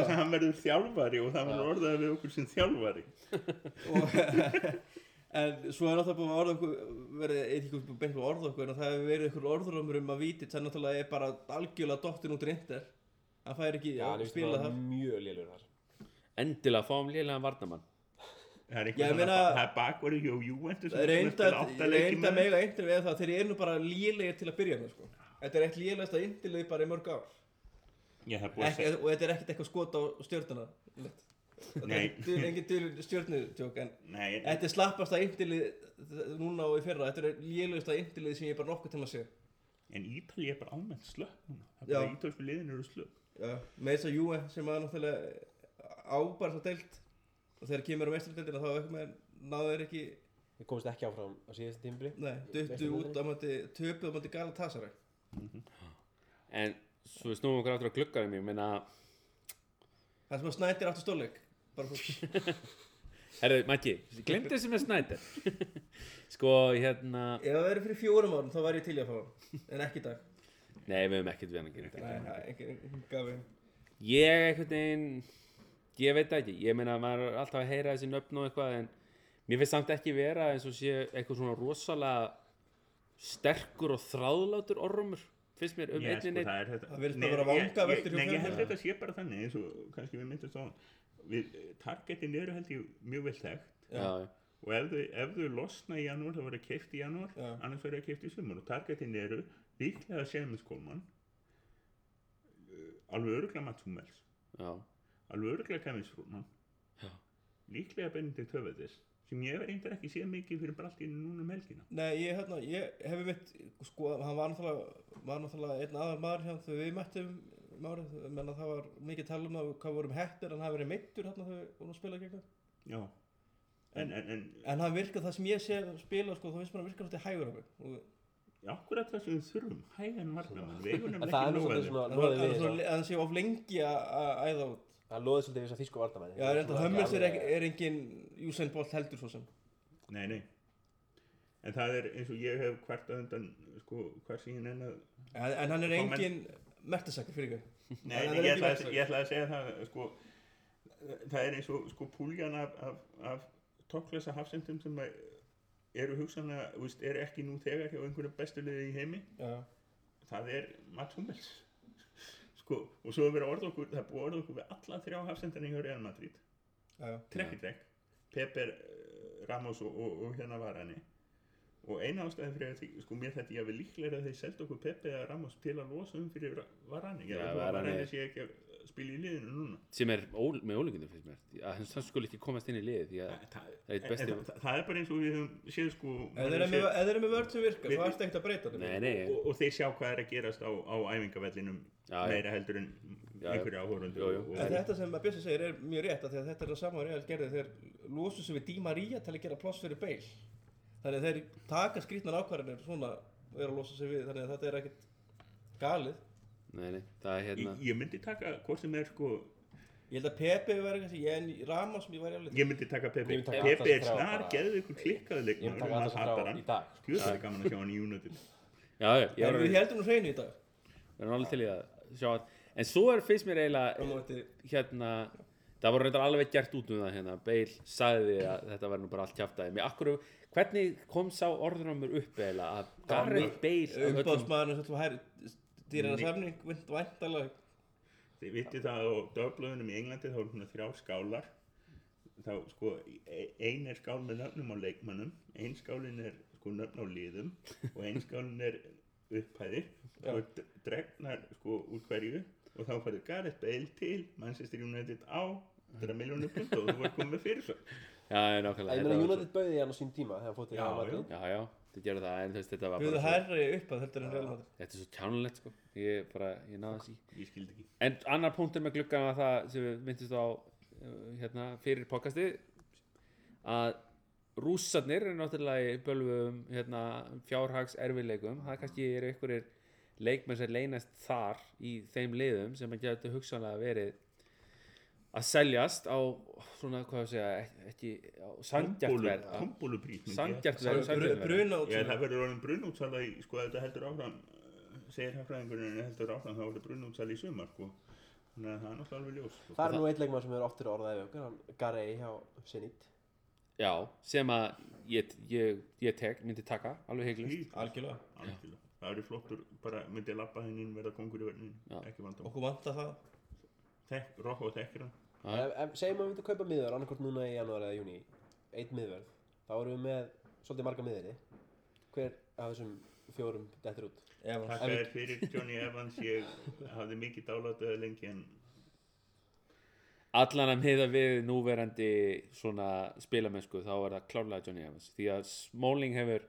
það hann verður þjálfari og það verður orðað við okkur sem þjálfari. Og, en svo er náttúrulega búin að orða okkur verið eitthvað búin beint að orða okkur en það hefur verið ykkur orðrumur um að víti það náttúrulega er bara algjörlega dottin út reyndir hann fær ekki Já, að er spila það mjög lélur þar. Endilega fáum lélega varnamann Það er eitthvað svona, það er bakverði hjá Juventus reynda, reynda mega eindir við það þeir eru bara lélegir til að byrja með sko. þetta er eitt lélegasta indilið bara í mörg ár. Já, það er búið að ekki, og þetta er ekkert eitthvað skot á stjórnuna er engin dul stjórnutjók en Nei, þetta er slappasta indilið núna og í fyrra. Þetta er lélegasta indilið sem ég bara nokkuð til að sé en Ítali er bara ámænt slöpp núna. Það er bara ítalsku liðin eru slöpp. Með þess að Juve sem að náttúrulega ábar það deilt og þegar kemur á mestrardeildina þá eitthvað með náðu þeir ekki, Við komumst ekki áfram á síðast tímbli nei, duttu út á mæti, töpuð á mæti Galatasaray. En svo við snúum okkur aftur á gluggarum ég meina, Það sem að snættir áttu stórleik bara svo, herðu, Maggi glemt þessi með Snæder sko, hérna ef það verið fyrir fjórum árum þá var ég til í að fá hann, en ekki í dag. Nei, við höfum ekkert við hann að gera þetta. Nei, nei, engin, engin gafi ég einhvern veginn ég veit það ekki, ég meina maður er alltaf að heyra þessi nöfn og eitthvað en mér finnst samt ekki vera eins og sé eitthvað svona rosalega sterkur og þráðlátur orrumur finnst mér um Ég, einni neitt Það þetta virðist Nei, að vera ég- ég- hjá Nei, ég held þetta sé bara þannig eins og kannski við myndast á við, Targetin eru held ég mjög vel þekkt. Já, og ef þau, ef þau losna í janúar þá verður keift í janúar annars verður keift í sumar. Og targetin eru líklega Semis Kolman alveg öruglega já, alveg öruglega Já. líklega Benedikt Höfðis sem ég hef reyndar ekki séð mikið fyrir Braltinu núna um helgina. Nei, ég, hérna, ég hef mitt sko, hann var náttúrulega, var náttúrulega einn aðal maður hjá þegar við mættum um árið, menna það var mikið tala um að hvað vorum hettur, hann hafi verið meittur hérna þegar við vorum að spila gegn já. En, en, en en hann virkar það sem ég sé spila sko, þá finnst mér að virka náttúrulega hægur á mig og akkurat það sem við þurfum hægan En nefnilega það að sé of lengi að að æða út. Það loðið svolítið við þess að þýsku vardamenn Já, reynda er, ekki- er engin Usain Bolt heldur svo sem. Nei, nei. En það er eins og ég hef hvert undan, sko, hver síðan en að... en, en hann er engin mertasakir fyrir ykkur Nei, er ég, ekki ætla ég ætla að segja það, sko, það er eins og, sko, púljan af, af, af tokklesa hafsendum sem eru hugsanlega, eru ekki nú þegar hjá einhverju bestu liði í heimi. Já, Það er Mats Hummels. Sko, og svo er orða okkur, það er búið að orða okkur við alla þrjá hafsendana hjá Real Madrid. trekk í trekk Peper, eh, Ramos og, og, og hérna var henni og eina ástæði fyrir því, sko mér þetta ég hafi líklega að þeir seldu okkur Pepe eða Ramos til að losa um fyrir Varane. Að Varane- sé ekki að spila í liðinu núna. Sem er ól, með ólíkindum finnst mér. Að hann skul ekki komast inn í að það, það er það, það er bara eins og við höfum séð sko maður þeir eru með, vörð sem virkar, Við- þá ertu ekkert að breyta nei, þetta nei, og, og þeir sjá hvað er að gerast á, á æfingavellinum meira heldur en og, En og, þetta sem að Bjössi segir er mjög rétt að þetta er það sama Real gerði þegar losu sem við Di Maria til að gera pláss fyrir Bale þannig að þeir taka skrýtnar ákvarðanir svona og eru að losa sig við þannig að þetta er ekkert galið. Nei, nei, það er hérna Ég, ég myndi taka hvort sem er sko ég held að Pepe verði kannski ég en Ramos ég Ég myndi taka Pepe. Myndi taka Pepe er snar, geðu ykkur klikkaðu Ég myndi taka alltaf frá hann í dag. Skjöld er gaman að sjá hann í United. Já, já, ég en við heldum nú hreinu í dag. Við erum alveg til í að sjá að en svo er fyrst mér á eiginlega hérna það voru reyndar alveg gert út um það hérna. Bale sagði að þetta var nú bara allt akkur, hvernig kom sá orðrömmur upp eiginlega að Gareth Bale af öllum- umbáðsmaðurinn svolítið hæri dýrara samning vind væntalega Þið vitið það á döfblöðunum í Englandi þá eru svona þrjá skálar. Þá sko e- ein er skál með nöfnum á leikmannum ein skálin er sko nöfn á liðum og ein skálin er upphæðir. Og dregnar sko úr hverju. Og þá færðu Gareth Bale til Manchester United á 100 miljónu pund og þú var komið fyrir svo já, já, nákvæmlega Ég þetta meina United bauði hann á sín tíma þegar hann fótt í Já, Real Madrid? já, já, þið gerðu það en þú veist, þetta var bara svo, hærri upp að heldur en Real Madrid? Þetta er svo kjánulegt sko. Ég bara, ég náði þessi ég skildi ekki. En annar punktur með gluggan var það sem við myndist á uh, hérna, fyrir podcasti að rússarnir er náttúrulega í bölvum hérna, fjárhags erfileikum það kannski eru einhverjir leikmenn sem leynast þar í þeim liðum sem að getur hugsanlega verið að seljast á svona hvað að segja ekki á sangjart verð Tombóluprís sangjart verð og sangjart verð. bruna út Já, það verður orðin brunútsala í, sko, þetta heldur áfram, segir hafræðingurinn, ef heldur áfram, þá verður brunútsala í sumar, sko. Þannig að það er náttúrulega alveg ljós, sko. Það er nú eitt leikmann sem er oftur orðað ef okkur, hann Garey hjá Zenit. Já, sem að ég, ég, ég tek, myndi taka alveg heiklust algjörlega. Algjörlega. Það eru flottur, bara myndi að lappa henni inn, verða kongur í verðin, okkur vanta það. Þekk, Rokko þekkir hann. Ef, Segjum að við myndum kaupa miðverð annarkort núna í janúar eða júni Eitt miðverð Þá erum við með svolítið marga miðverði. Hver af þessum fjórum dettur út. Takk er fyrir Johnny Evans, ég hafði mikið dálætaði lengi en allan að miða við núverandi svona spilamennsku þá er það klárlega Johnny Evans. Því að Smalling hefur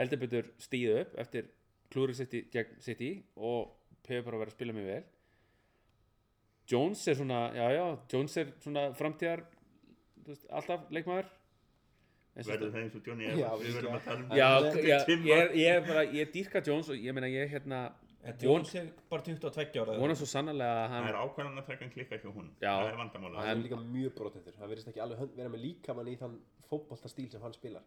heldur betur stíð upp eftir klúri sitt í gegn City og hefur bara verið að spila mjög vel Jones er svona já já, Jones er svona framtíðar þú veist, alltaf leikmaður verður það eins og Johnny Evans, við við- verðum að tala um já, já, ég, er, ég er bara ég dýrka Jones og ég meina ég hérna Jones er bara 22 ára vona svo sannlega að Það hann er ákvæðan að taka en klikka hjá hún. Já. Það er vandamála. Hann er líka mjög brotendur Hann verðist ekki alveg hönd- vera með líkamann í þann fótboltastíl sem hann spilar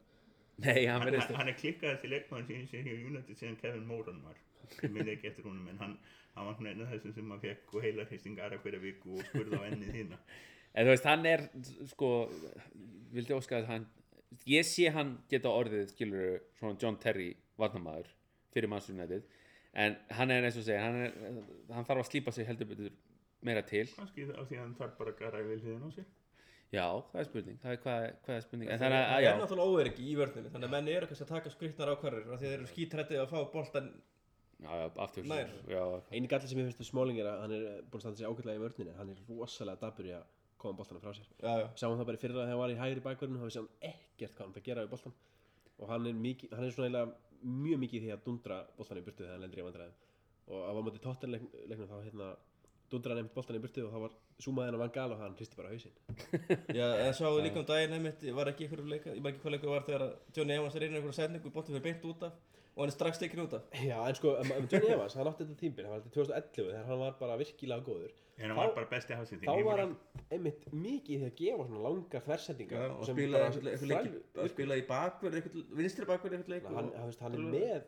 nei, hann Hann, verðist hann, hann er klikkaði til leikmann sem sem hjá United síðan Kevin Moran var. Ég minni ekki eftir honum en hann, hann var svona einu af þessum sem maður fekk og heilarhisting aðra hverja viku og spurði á ennið þína. En þú veist, hann er, sko, vildi óska að hann, ég sé hann geta orðið, skilur, svona John Terry varnamaður fyrir Manchester United, en hann er eins og segja, hann, er, hann þarf að slípa sig heldur betur meira til. Kannski af því að hann þarf bara að gara vel hliðin á sig. Já, það er spurning, það er hvað, hvað er spurning, en Það þannig að, er já, náttúrulega óöryggi í vörninni þannig að menn eru kannski að taka skriktnar ákvarður af því að þeir eru skítrættið að fá boltan já, aftur, Einu galli sem ég finnst við Smalling er að hann er búin að standa sig ágætlega í vörninni en hann er rosalega dabur í að koma boltana frá sér. Já, já. Sáum það bara í fyrra þegar hann var í hægri bakverðinu þá við sjáum ekkert hvað hann það gera við boltan og hann er, mikið, hann er svona eiginlega mjög mikið í því að dundra boltan í burtu þegar hann lendir í vandræðum. Og að var mótið tóttanleiknum þá hérna dundra hann einmitt boltan í burtu og þá var súmaðin á Van Gaal og hann hristi bara hausinn. Já, en sáðu líka um daginn einmitt, var ekki ykkur leika, ég maður ekki hvað leikur var þegar að Johnny Evans er inn í einhverju setningu, boltið fyrir beint út af og hann er strax tekin út af. Já, en sko, um, um Johnny Evans, hann átti þetta tímbil, hann var til 2011 þegar hann var bara virkilega góður En hann Þá- var bara besti hafsending. þá var hann einmitt mikið í því að gefa svona langar þversendingar og sem spilaði bara leik, þvæl- spilaði í bakverð, einhvern, vinstri bakverð einhvern leik. hann, og- hann, veist, hann er með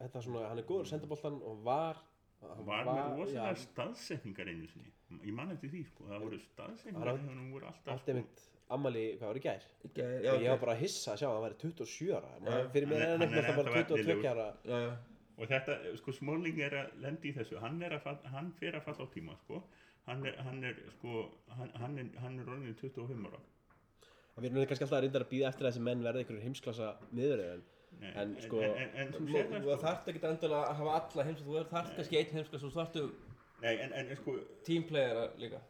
þetta svona, hann er góður að senda boltan og var hann var með rosalega staðsetningar einu sinni. Ég man eftir því, sko. Það voru staðsetningar Hann á- þegar hann voru alltaf, allt einmitt ammali, hvað var í gær Já, ég var bara að hissa að sjá að hann væri 27 ára. Maður- fyrir mér er- hann er eitthvað bara ennþá 22 efnilegur. ára Já, já. Og þetta, sko, Smalling er að lendi í þessu, hann er að falla, hann fer að falla á tíma, sko. Hann er, hann er, sko, hann, hann er, hann er orðin 25 ára. við erum kannski alltaf að reynda að býða eftir að þessi menn verði einhverjum heimsklassa miðurinn en Nei, En, sko- en, en, þú það, sko. þarft ekki að hafa alla heims þú þarft kannski einn heimsklass og þú þarftu Nei, en, en, sko, teamplayera líka.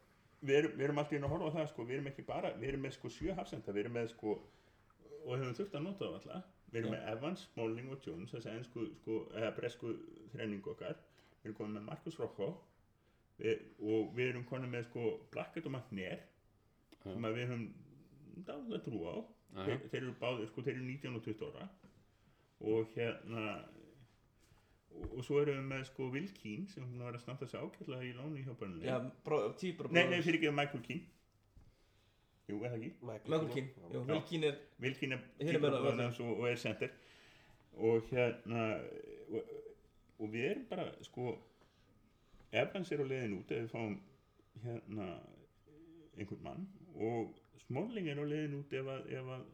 Við erum, við erum alltaf inn að horfa á það, sko, við erum ekki bara, við erum með, sko, sjö hafsenda, við erum með, sko, og höfum þurft að nota það alltaf, við erum með Evans, Smalling og Jones, þessi ennsku, sko, eða bresku þrenning okkar, við erum komin með Marcus Rocco, við, og við erum komin með, sko, Blackett og McNair, sem að við höfum dáða trú á. Já, þeir, já. þeir eru báðir, sko, þeir eru 19 og 20 ára. Og hérna og, og svo erum við með sko Will Keane sem hún var að standa sig ákveðlega í láni hjá börnunni Já, típur nei, nei, fyrir ekki Michael Keane. Jú, eða ekki? Michael Keane. Jú, Will Keane er Will Keane er hans og, og er center. Og hérna og, og við erum bara sko Evans er á leiðin út ef við fáum hérna einhvern mann og Smalling er á leiðin út ef að, ef að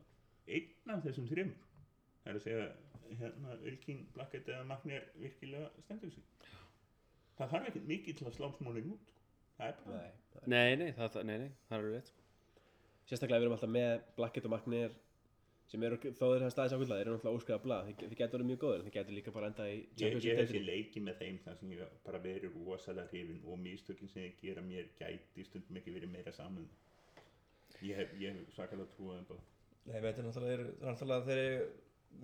einn af þessum þremur það er að segja hérna Vilkin, Blackett eða Magni er virkilega stendur sig það þarf ekkert mikið til að slá Smalling út sko. það er bara Nei. Nei, nei, það, það- nei, nei, það er rétt sko. Sérstaklega við erum alltaf með Blackett og Magnir sem eru, þó þeir hafa staðis ákveðlega, þeir eru náttúrulega óskriða blað, þeir, þeir getur verið mjög góður, en þeir getur líka bara enda í ég, ég hef þessi leiki með þeim þar sem ég bara verið rosalega hrifin og místökin sem ég gera mér gæti stundum ekki verið meira saman ég hef, ég hef svakalega trúið um bara Nei, veit, náttúrulega eru, náttúrulega þeir eru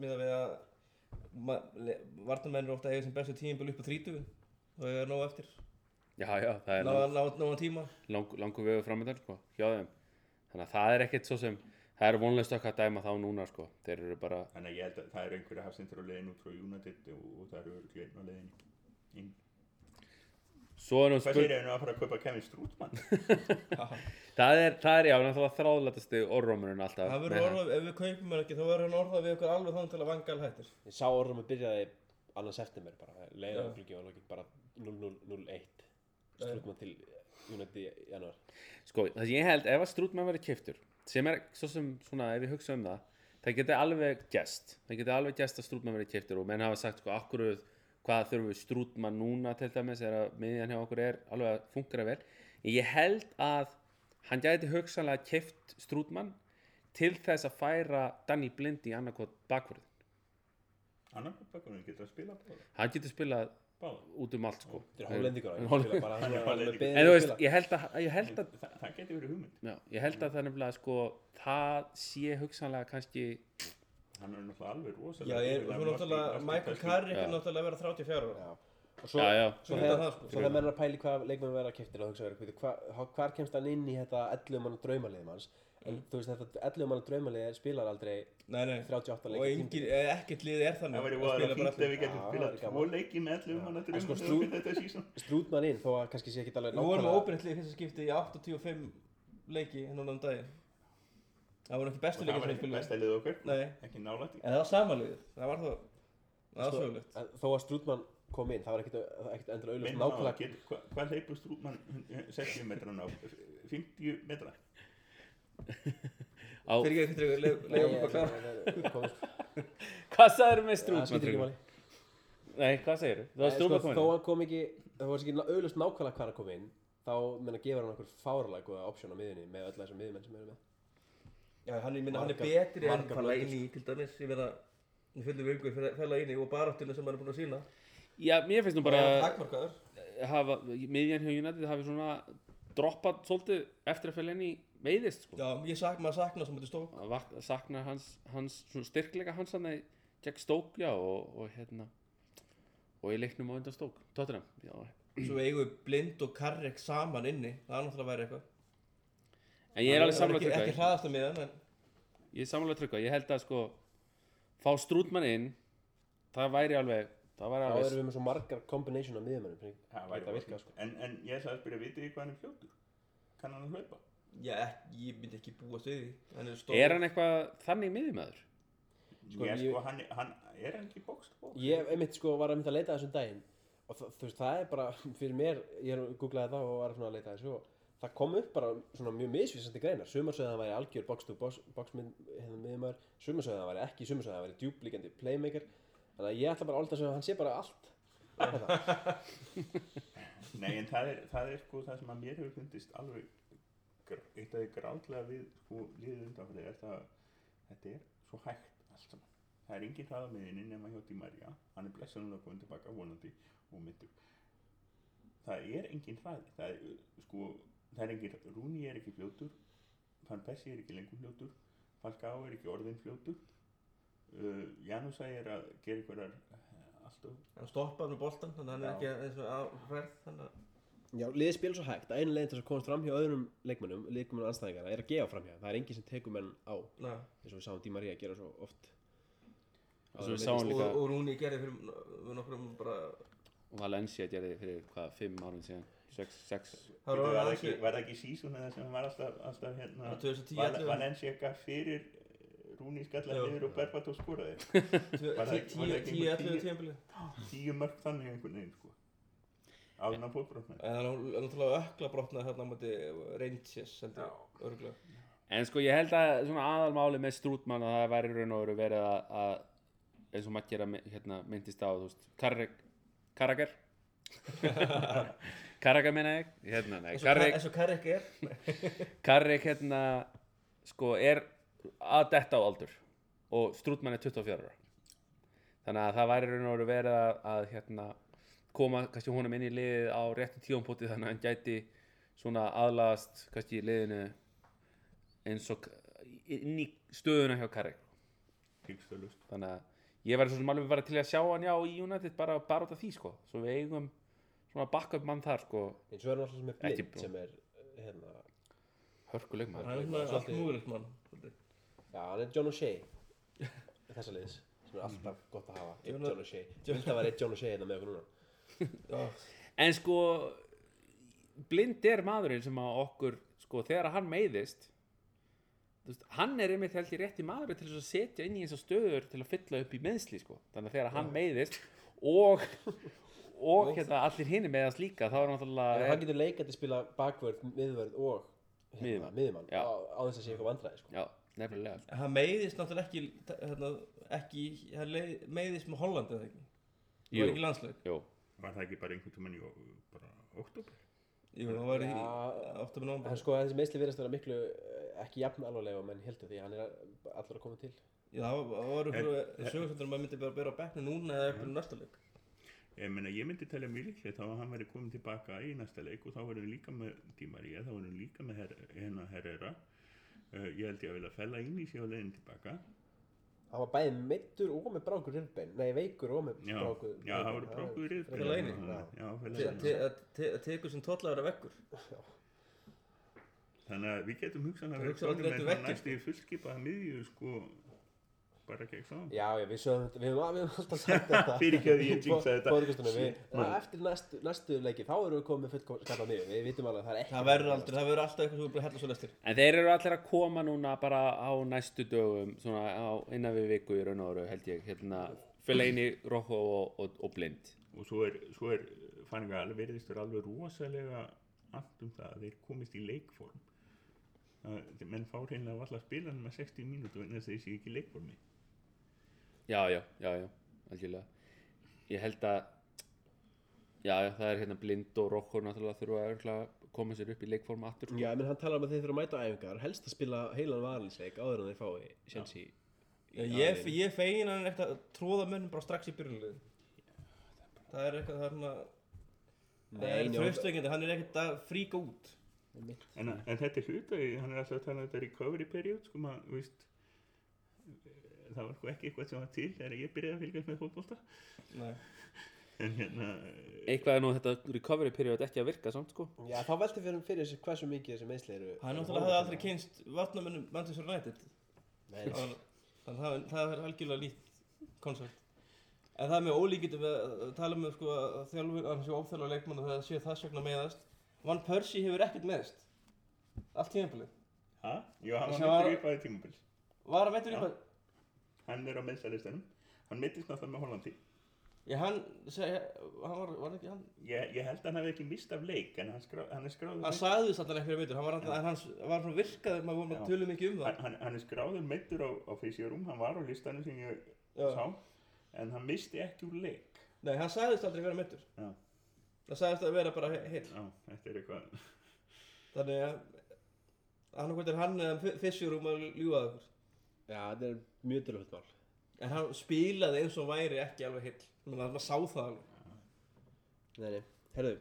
miða við að varnarmenn eru ofta að eiga sem bestu tímbil upp á 30 og það er nóg eftir. Já, já, það er nógan tíma. lang, langur vegu framöndan sko, hjá þeim. Þannig að það er ekkert svo sem Það er vonlega stökk að dæma þá núna sko. Þeir eru bara þannig að ég held að það eru einhverja hafsendur á leiðin út frá United og, og það eru örglein á leiðin inn hvað sér ég nú að fara að kaupa Kevin Strútmann Það er, það er já, náttúrulega þráðlætasti orðrómurinn alltaf. Það verður orðað, ef við kaupum hann ekki þá verður hann orðað við okkur alveg þannig til að vangal hættir. Ég sá orðum að byrjaði annan september bara, leiða Já. að gluggi var lokið bara 0-0-0-1 strútmann til í januar. Sko, það sem ég held, ef að Strútmann verið keftur sem er svo sem, svona, ef ég hugsa um það það geti alveg gest það geti alveg gest að Strútmann verið keftur og menn hafa sagt, sko, akkur hvað þurfum við Strútmann núna til dæmis er að miðjan hjá okkur er alveg að fungera vel. Ég held að hann gæti hugsanlega keft Strútmann til þess að færa Danny Blind í annarkot bakvörð annar bakgrunn getur að spila báða. Hann getur spilað báða. út um allt sko. Þetta er spila beðið en þú að veist, spila. ég held að, ég held að það, getur verið hugmynd. Ég held að það nefnilega sko, það sé hugsanlega kannski hann er náttúrulega alveg Já, rosalega ég, hrifinn af svo náttúrulega Michael Carrick Já. er náttúrulega að vera 34 ára Já. Og svo, Já, já. svo utan það, sko. svo þegar menn er að pæli hvað leikmenn verða keftir og hugsa verið, veitu, hva, hva- hvar kemst hann inn í þetta 11 manna draumalið manns en þú veist þetta 11 manna draumalið er- spilar aldrei Nei, nei 38 Og leikir engin, eh, ekkert lið er þannig það að spila bara fínt ef við getum Já, spilað það væri tvo gaman. leiki með 11 manna En sko, sísón strútmann inn þó að kannski sé ekki alveg Nú vorum við nákvæmlega óbyrnt lið fyrsta skipti í 85 leiki núna um daginn Það voru ekki bestu og leiki það var sem við ekki spilum. besta lið okkar. Nei, ekki nálægt en það var sama liðið Það var það Það var Sko, sögulegt. en þó að strútmann kom inn það var ekkert, ekkert endilega auðvitað Minna á að nákvæmlega. get- hva- hvað hleypur Strútmann 60 metran á? 50 metra? Á, Fyrir ekki eitthvað leiðum okkur að klára klára hvað sagður með það Strútmann? skiptir ekki Tryggvi? máli. Nei, hvað segir þú? Það var Nei, Strútmann sko, þó komin hann kom ekki það var ekki auðvitað nákvæmlega hvað hann kom inn þá menna gefur hann okkur fárlega góða option á miðunni með öll þessum miðumenn sem eru með Já, hann, ég minna, hann er Margar- betri en margar falla blöndur, inn í til dæmis Ég meina, ég vingu fella inn í og baráttinu sem hann er búin að sína Já, mér finnst nú bara að takmarkaður. hafa, miðjan hjá United hafi svona droppað svolítið eftir að í veiðist sko. Já, ég sak, maður sakna sem þetta stók að vak- sakna hans, hans svona styrkleika hans hann gegn stók já og, og hérna og í leiknum á undan stók Tottenham já, Svo eigum við blind og karrek saman inni Það er náttúrulega væri eitthvað en ég er alveg Það samlega ekki, ekki hraðast að miðan en ég er samlega trygga, ég held að sko fá strútmann inn það væri alveg það væri þá alveg erum við með svo margar combination af miðumennum sem það væri bara virkað sko. en, en ég ætla að spyrja, vitið hvað hann er fljótur? Kann hann að hlaupa? Já, ég myndi ekki búast við því. Hann er er hann eitthvað þannig miðjumæður Sko, ég, ég- sko, hann, hann, er hann ekki bókst bókst ég einmitt sko var að mynda að leita þessum daginn. Og það, þú veist það er bara fyrir mér ég er googlaði það og var að leita þessu og það kom upp bara svona mjög misvísandi greinar. Sumar sögðu að hann væri algjör box to box, box minn, hérna miðumæður, sumar sögðu að hann væri ekki sumar sögðu að hann væri djúblíkandi playmaker. Þannig að ég ætla bara alltaf að segja að hann sé bara allt. Nei, en það er, það er sko það sem að mér hefur fundist alveg eitt af því gráðlega við sko liðið undanfæri er það þetta er svo hægt allt saman. Það er engin hraða með henni nema hjá Di Maria. Hann er blessanum að koma tilbaka vonandi og myndur það er engin hraði. Það er, sko, það er engin Rúni er ekki fljótur Van Persie er ekki lengur fljótur Falcao er ekki orðin fljótur uh, Janusæ er að gera einhverjar uh, alltaf Hann stoppaði með boltan Þannig að hann er ekki eins og á ferð Þannig að Já, liðið spila svo hægt að einu leiðin til þess að komast fram hjá öðrum leikmönnum, leikmönnum anstæðingarna, er að gefa fram hjá. Það er enginn sem tekur menn á, Nei. eins og við sáum Di Maria gera svo oft. Og líka og Rúni gerði fyrir við nokkrum bara Valencia gerði fyrir hvað, fimm árum síðan sex, sex Það Var var það ekki, sísón eða sem var alltaf, alltaf hérna Já, 2010, Val- 11. Valencia gaf fyrir eh, Rúni skalla Já. niður og Berbatov skoraði. Tvö- Var það- tí- var það tíu, ekki tíu, einhver ellefu tíu- tímabili tíu mörg þannig einhvern veginn sko. Áðurna fótbrotna En það er náttúrulega ökla brotnaði hérna á móti Rangers heldur örgulega En sko ég held að svona aðalmáli með Strútmann að það væri í raun og veru verið að, að eins og maður gera hérna, myndist á þú veist, Karreg Karrager Karrager meina ég hérna, nei, Karreg eins og Karek er. Karreg hérna sko er að detta á aldur og Strútmann er 24 ára. Þannig að það væri í raun og verið að, að hérna, koma kannski honum inn í liðið á rétti tíumpóti þannig að hann gæti svona aðlagast kannski í liðinu eins og inn í stöðuna hjá Karreg þannig að ég væri svo sem alveg bara til að sjá hann já í United bara, bara út af því sko. Svo við eigum svona backup mann þar sko. Eins og er náttúrulega með Ekki blind sem er, hérna, hörkuleg maður hann er svona allt múlið mann já, hann er John O'Shea. Þessa liðs, sem er alltaf gott að hafa. John- John O'Shea. Ég held að vera John O'Shea hérna með okkur núna. Já, en sko blind er maðurinn sem að okkur sko þegar hann meiðist veist, hann er einmitt held ég rétti maðurinn til að setja inn í þessar stöður til að fylla upp í meðsli sko. Þannig að þegar hann meiðist og og hérna allir hinni meðast líka þá er En náttúrulega hann getur leikandi spila bakvörð, miðvörð og hérna, Miðjumann. á, á þess að sé eitthvað vandræði, sko. já, nefnilega sko. hann meiðist náttúrulega ekki hérna, ekki, hann meiðist með Holland eða ekki það Jú. var ekki landsleik Jú. var það ekki bara einhvern tímann í bara oktober Jú, það var í. 8. En november sko, þessi meðsli verðast vera miklu eh, ekki jafn alvarlega og menn heldur því að hann er allur að koma til. Já, það var- það voru En- sögursöndur að maður myndi bara bera á bekknu núna eða eitthvað næsta leik ég meina ég myndi telja mjög líklegt þá að hann væri komin tilbaka í næsta leik og þá verðum við líka með Di Maria þá verðum við líka með her, hérna Herrera. Uh, ég held ég að vilja fella inn í sig á leiðin tilbaka. Hann var bæði meittur og með brákur rifbein, nei veikur og með brákur já það voru brákuður yfir Fela inn í? já, fela Te- inn í. te- að te- að tekur sem tóllar að vera vekkur þannig að við getum hugsan að Það með vegginn, næstu fullskipaða miðju sko bara gegn sá Já, já, við sögum þetta, við höfum alltaf sagt þetta. Fyrirgefðu, ég jinxaði þetta. Við, að eftir næstu, næstu leiki, þá erum við komið með fullskapað niður. Við vitum alveg að það er ekki Það verður aldrei, það verður alltaf eitthvað sem við bara hella svo lestir. En þeir eru allir að koma núna bara á næstu dögum, svona á innan við viku í raun og veru held ég, hérna, Fellaini, Rocco og, og, og Blind. og svo er, svo er fannig að alveg verðist vera alveg rosalega allt um það að þeir komist í leikform. Að menn fá hreinlega valla að spila hann með 60 mínútu en þess að þeir sé ekki leikformi Já, já, já, já, algjörlega. Ég held að, já, já, það er hérna Blind og Rocco náttúrulega þurfa að koma sér upp í leikform aftur. Sko. Já, menn hann talar um að þeir þurfa að mæta á æfingar, helst að spila heilan varalinsleik áður en þeir fái sjans í í Ég, ég fegin hann ekkert að tróða mönnum bara strax í byrjunlið Það er eitthvað þarna Það Nei, er fröstveikindi, hann er ekkert að fríka út en, en þetta er hluta, í- hann er alltaf að tala um þetta recovery period sko maður, þú veist það var sko ekki eitthvað sem var til þegar ég byrjaði að fylgjast með fótbolta. Nei. en hérna Eitthvað er nú þetta recovery period ekki að virka samt, sko. Já, þá velti fyrir, fyrir þessu hversu mikið þessi meðsli eru Hann náttúrulega hafði aldrei kynst varnamönnum Manchester United. Það Þannig að það, það er algjörlega nýtt koncept. En það er með ólíkindum við að tala um sko, að þjálfur, sé óþjálfur leikmann og það sé þess vegna meðast Van Persie hefur ekkert meðast Allt tímabilið. Ha? já, hann var var- meittur upp aðeins tímabils Var hann hann er á meðsalistanum hann meittist náttúrulega með Hollandi Já, hann, seg, hann var, var ekki, hann, ég, ég held að hann hefði ekki mist af leik en hann, skrá, hann er skráður hann sagðist alltaf eitthvað meittur, hann var alltaf, hann var svona virkaður, maður voru tölum mikið um það. hann, hann, hann er skráður meittur á, á fysjórum hann var á listanum sem ég Já. sá en hann misti ekki úr leik Nei, hann sagðist aldrei vera meittur. Já. Það sagðist að vera bara he- heill. Já, þetta er eitthvað Þannig að, hann er hann eða fissjur um að ljúga það okkur. Þetta er mjög dyrfullt mál. En hann spilaði eins og væri ekki alveg heill. Þannig að maður sá það alveg. Nei, nei, herðu,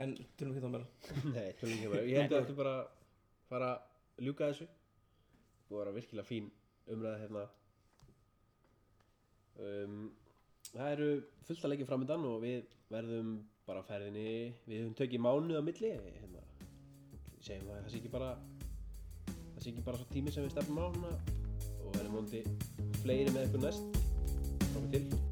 En, tölum við það meira. nei, tölum ekki bara Ég held að þetta bara fara að ljúka þessu. Að vera virkilega fín umræða hérna. Um, Það eru fullt að leikja framöndan og við verðum bara á ferðinni. Við höfum tekið mánuð á milli hérna, segjum að það sé ekki bara það sé ekki bara svo tími sem við stefnum á hérna, og verðum vondi fleiri með ykkur næst. Komið til